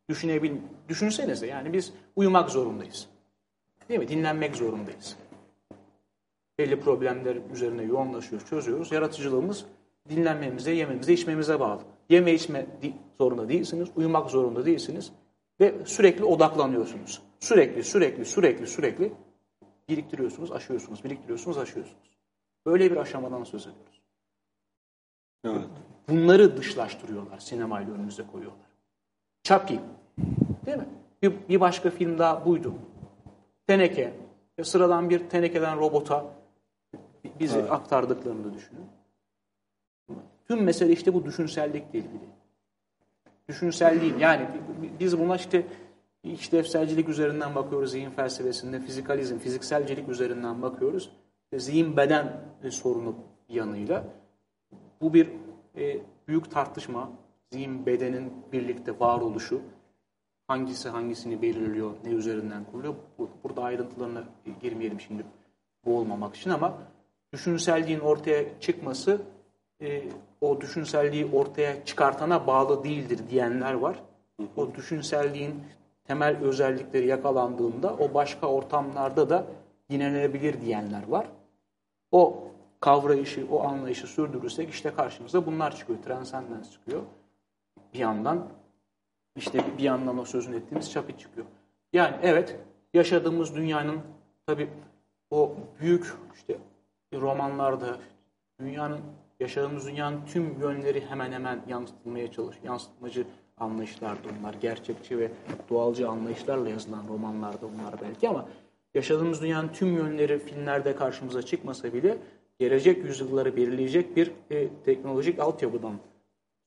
düşünebil Düşünsenize yani biz uyumak zorundayız. Değil mi? Dinlenmek zorundayız. Belli problemler üzerine yoğunlaşıyoruz, çözüyoruz. Yaratıcılığımız dinlenmemize, yememize, içmemize bağlı. Yeme içme zorunda değilsiniz, uyumak zorunda değilsiniz ve sürekli odaklanıyorsunuz. Sürekli, sürekli, sürekli, sürekli biriktiriyorsunuz, aşıyorsunuz, biriktiriyorsunuz, aşıyorsunuz. Böyle bir aşamadan söz ediyoruz. Evet. Bunları dışlaştırıyorlar, sinemayla önümüze koyuyorlar. Chappie, değil mi? Bir, bir başka film daha buydu. Teneke, sıradan bir tenekeden robota bizi evet. aktardıklarını düşünün. Tüm mesele işte bu düşünsellikle ilgili. Düşünsel Yani biz buna işte işlevselcilik üzerinden bakıyoruz zihin felsefesinde, fizikalizm, fizikselcilik üzerinden bakıyoruz. Zihin beden sorunu yanıyla. Bu bir e, büyük tartışma. Zihin bedenin birlikte varoluşu. Hangisi hangisini belirliyor, ne üzerinden kuruluyor. Burada ayrıntılarına girmeyelim şimdi boğulmamak için ama düşünselliğin ortaya çıkması e, o düşünselliği ortaya çıkartana bağlı değildir diyenler var. O düşünselliğin temel özellikleri yakalandığında o başka ortamlarda da yinelenebilir diyenler var. O kavrayışı, o anlayışı sürdürürsek işte karşımıza bunlar çıkıyor. Transcendence çıkıyor. Bir yandan işte bir yandan o sözün ettiğimiz çapı çıkıyor. Yani evet yaşadığımız dünyanın tabi o büyük işte romanlarda dünyanın yaşadığımız dünyanın tüm yönleri hemen hemen yansıtılmaya çalış, yansıtmacı anlayışlardı onlar. Gerçekçi ve doğalcı anlayışlarla yazılan romanlarda bunlar belki ama yaşadığımız dünyanın tüm yönleri filmlerde karşımıza çıkmasa bile gelecek yüzyılları belirleyecek bir e, teknolojik altyapıdan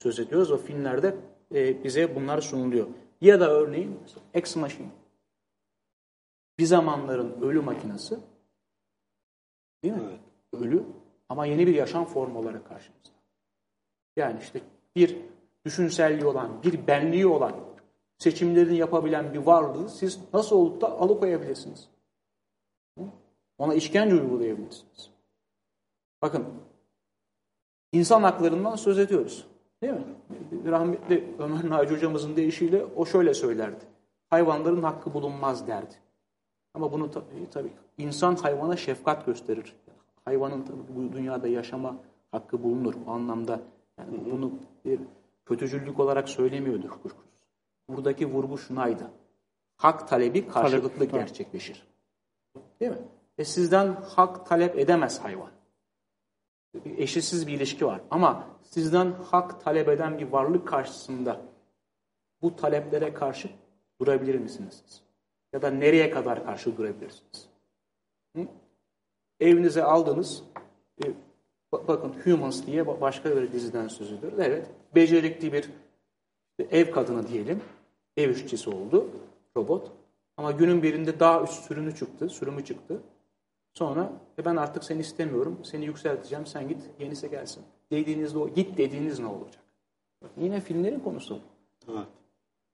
söz ediyoruz. O filmlerde e, bize bunlar sunuluyor. Ya da örneğin Ex Machina. Bir zamanların ölü makinesi değil mi? Evet. Ölü ama yeni bir yaşam formu olarak karşımızda. Yani işte bir düşünselliği olan, bir benliği olan, seçimlerini yapabilen bir varlığı siz nasıl olup da alıkoyabilirsiniz? Ona işkence uygulayabilirsiniz. Bakın, insan haklarından söz ediyoruz. Değil mi? Rahmetli Ömer Naci hocamızın deyişiyle o şöyle söylerdi. Hayvanların hakkı bulunmaz derdi. Ama bunu tabii, tabii insan hayvana şefkat gösterir. Hayvanın tabii bu dünyada yaşama hakkı bulunur. O anlamda yani bunu bir kötücüllük olarak söylemiyordur kuşkusuz. Buradaki vurgu şunaydı. Hak talebi karşılıklı talep, gerçekleşir. Değil mi? E sizden hak talep edemez hayvan. Eşitsiz bir ilişki var. Ama sizden hak talep eden bir varlık karşısında bu taleplere karşı durabilir misiniz siz? Ya da nereye kadar karşı durabilirsiniz? Hı? Evinize aldınız, e, bakın Humans diye başka bir diziden söz ediyoruz. Evet, becerikli bir ev kadını diyelim, ev işçisi oldu robot. Ama günün birinde daha üst sürümü çıktı, sürümü çıktı. Sonra e ben artık seni istemiyorum, seni yükselteceğim, sen git, yenisi gelsin. Dediğinizde o, git dediğiniz ne olacak? Yine filmlerin konusu. Evet.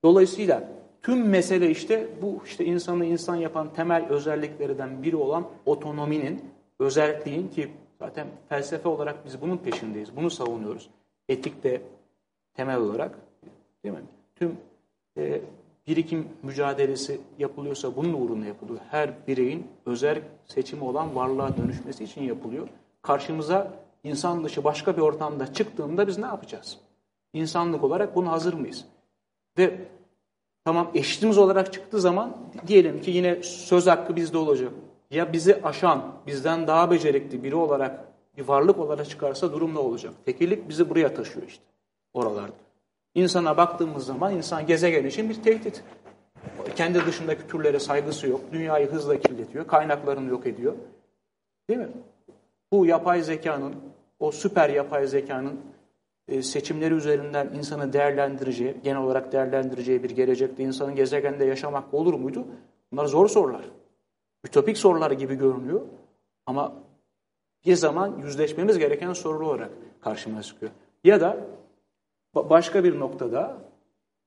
Dolayısıyla tüm mesele işte bu işte insanı insan yapan temel özelliklerinden biri olan otonominin, özelliğin ki zaten felsefe olarak biz bunun peşindeyiz, bunu savunuyoruz. Etik de temel olarak değil mi? Tüm e, birikim mücadelesi yapılıyorsa bunun uğruna yapılıyor. Her bireyin özel seçimi olan varlığa dönüşmesi için yapılıyor. Karşımıza insan dışı başka bir ortamda çıktığında biz ne yapacağız? İnsanlık olarak buna hazır mıyız? Ve tamam eşitimiz olarak çıktığı zaman diyelim ki yine söz hakkı bizde olacak. Ya bizi aşan, bizden daha becerikli biri olarak, bir varlık olarak çıkarsa durum ne olacak? Tekillik bizi buraya taşıyor işte oralarda. İnsana baktığımız zaman insan gezegen için bir tehdit. Kendi dışındaki türlere saygısı yok. Dünyayı hızla kirletiyor. Kaynaklarını yok ediyor. Değil mi? Bu yapay zekanın, o süper yapay zekanın e, seçimleri üzerinden insanı değerlendireceği, genel olarak değerlendireceği bir gelecekte insanın gezegende yaşamak olur muydu? Bunlar zor sorular. Ütopik sorular gibi görünüyor. Ama bir zaman yüzleşmemiz gereken sorular olarak karşımıza çıkıyor. Ya da Başka bir noktada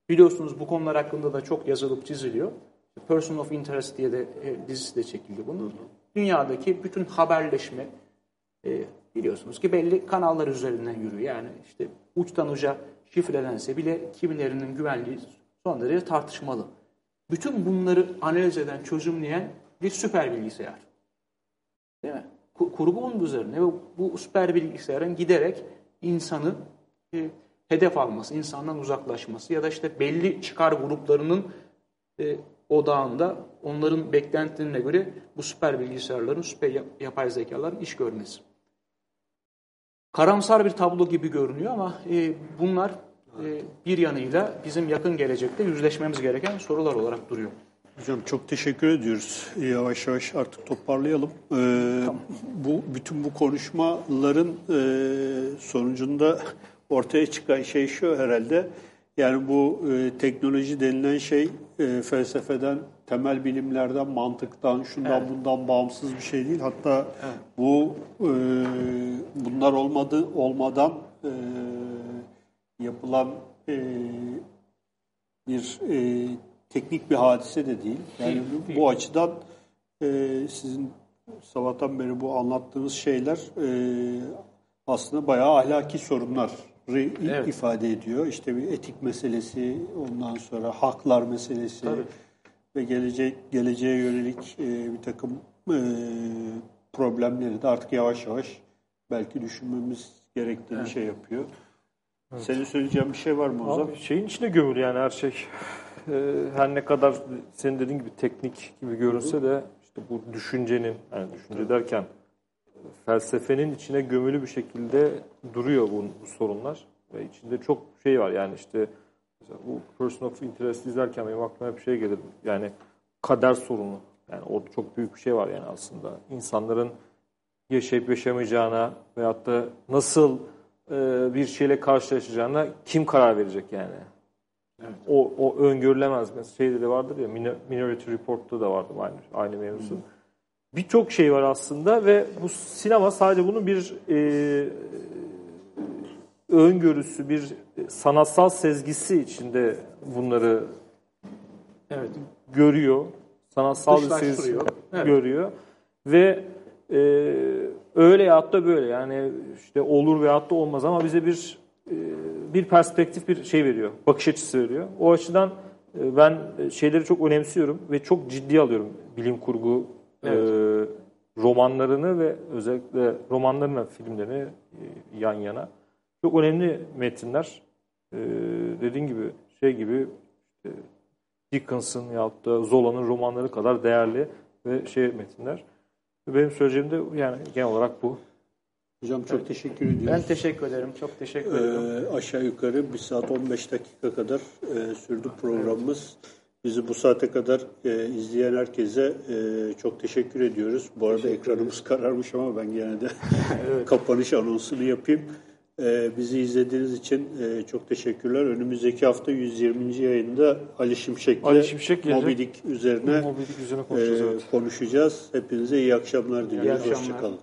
biliyorsunuz bu konular hakkında da çok yazılıp çiziliyor. Person of Interest diye de e, dizisi de çekildi bunun. Dünyadaki bütün haberleşme e, biliyorsunuz ki belli kanallar üzerinden yürüyor. Yani işte uçtan uca şifrelense bile kimilerinin güvenliği son derece tartışmalı. Bütün bunları analiz eden, çözümleyen bir süper bilgisayar. Değil mi? Kurgu onun üzerine ve bu süper bilgisayarın giderek insanı e, hedef alması, insandan uzaklaşması ya da işte belli çıkar gruplarının e, odağında onların beklentilerine göre bu süper bilgisayarların, süper yapay zekaların iş görmesi. Karamsar bir tablo gibi görünüyor ama e, bunlar e, bir yanıyla bizim yakın gelecekte yüzleşmemiz gereken sorular olarak duruyor. Hocam çok teşekkür ediyoruz. Yavaş yavaş artık toparlayalım. Ee, tamam. Bu bütün bu konuşmaların e, sonucunda ortaya çıkan şey şu herhalde. Yani bu e, teknoloji denilen şey e, felsefeden, temel bilimlerden, mantıktan, şundan evet. bundan bağımsız bir şey değil. Hatta evet. bu e, bunlar olmadı olmadan e, yapılan e, bir e, teknik bir hadise de değil. Yani değil, bu, değil. bu açıdan e, sizin sabahtan beri bu anlattığınız şeyler e, aslında bayağı ahlaki sorunlar evet. ifade ediyor. İşte bir etik meselesi, ondan sonra haklar meselesi Tabii. Ve gelecek geleceğe yönelik e, bir takım e, problemleri de artık yavaş yavaş belki düşünmemiz gerektiğini evet. şey yapıyor. Evet. Senin söyleyeceğin bir şey var mı Ozan? Abi şeyin içine gömülü yani her şey. Ee, her ne kadar senin dediğin gibi teknik gibi görünse de işte bu düşüncenin, yani düşünce derken felsefenin içine gömülü bir şekilde duruyor bu, bu sorunlar. Ve içinde çok şey var yani işte bu Person of Interest izlerken benim aklıma bir şey gelir. Yani kader sorunu. Yani orada çok büyük bir şey var yani aslında. İnsanların yaşayıp yaşamayacağına veyahut da nasıl e, bir şeyle karşılaşacağına kim karar verecek yani? Evet. O, o öngörülemez. Mesela şeyde de vardır ya Minority Report'ta da vardı aynı, aynı mevzu. Hmm. Birçok şey var aslında ve bu sinema sadece bunun bir e, öngörüsü, bir sanatsal sezgisi içinde bunları evet. görüyor. Sanatsal bir sezgi evet. görüyor. Ve e, öyle ya da böyle yani işte olur veya da olmaz ama bize bir e, bir perspektif bir şey veriyor. Bakış açısı veriyor. O açıdan e, ben şeyleri çok önemsiyorum ve çok ciddi alıyorum bilim kurgu evet. e, romanlarını ve özellikle romanlarını, filmlerini e, yan yana. Çok önemli metinler. E, dediğin gibi şey gibi işte Dickens'ın ya da Zola'nın romanları kadar değerli ve şey metinler. Benim söyleyeceğim de yani genel olarak bu. Hocam çok evet. teşekkür ediyoruz. Ben teşekkür ederim. Çok teşekkür ederim. Ee, aşağı yukarı bir saat 15 dakika kadar e, sürdü programımız. Bizi bu saate kadar e, izleyen herkese e, çok teşekkür ediyoruz. Bu arada ekranımız kararmış ama ben gene de evet. kapanış anonsunu yapayım. E, bizi izlediğiniz için e, çok teşekkürler. Önümüzdeki hafta 120. yayında Ali Şimşek'le Ali Şimşek Mobidik üzerine, Mobidik üzerine konuşacağız, e, konuşacağız. Hepinize iyi akşamlar diliyoruz. Hoşçakalın.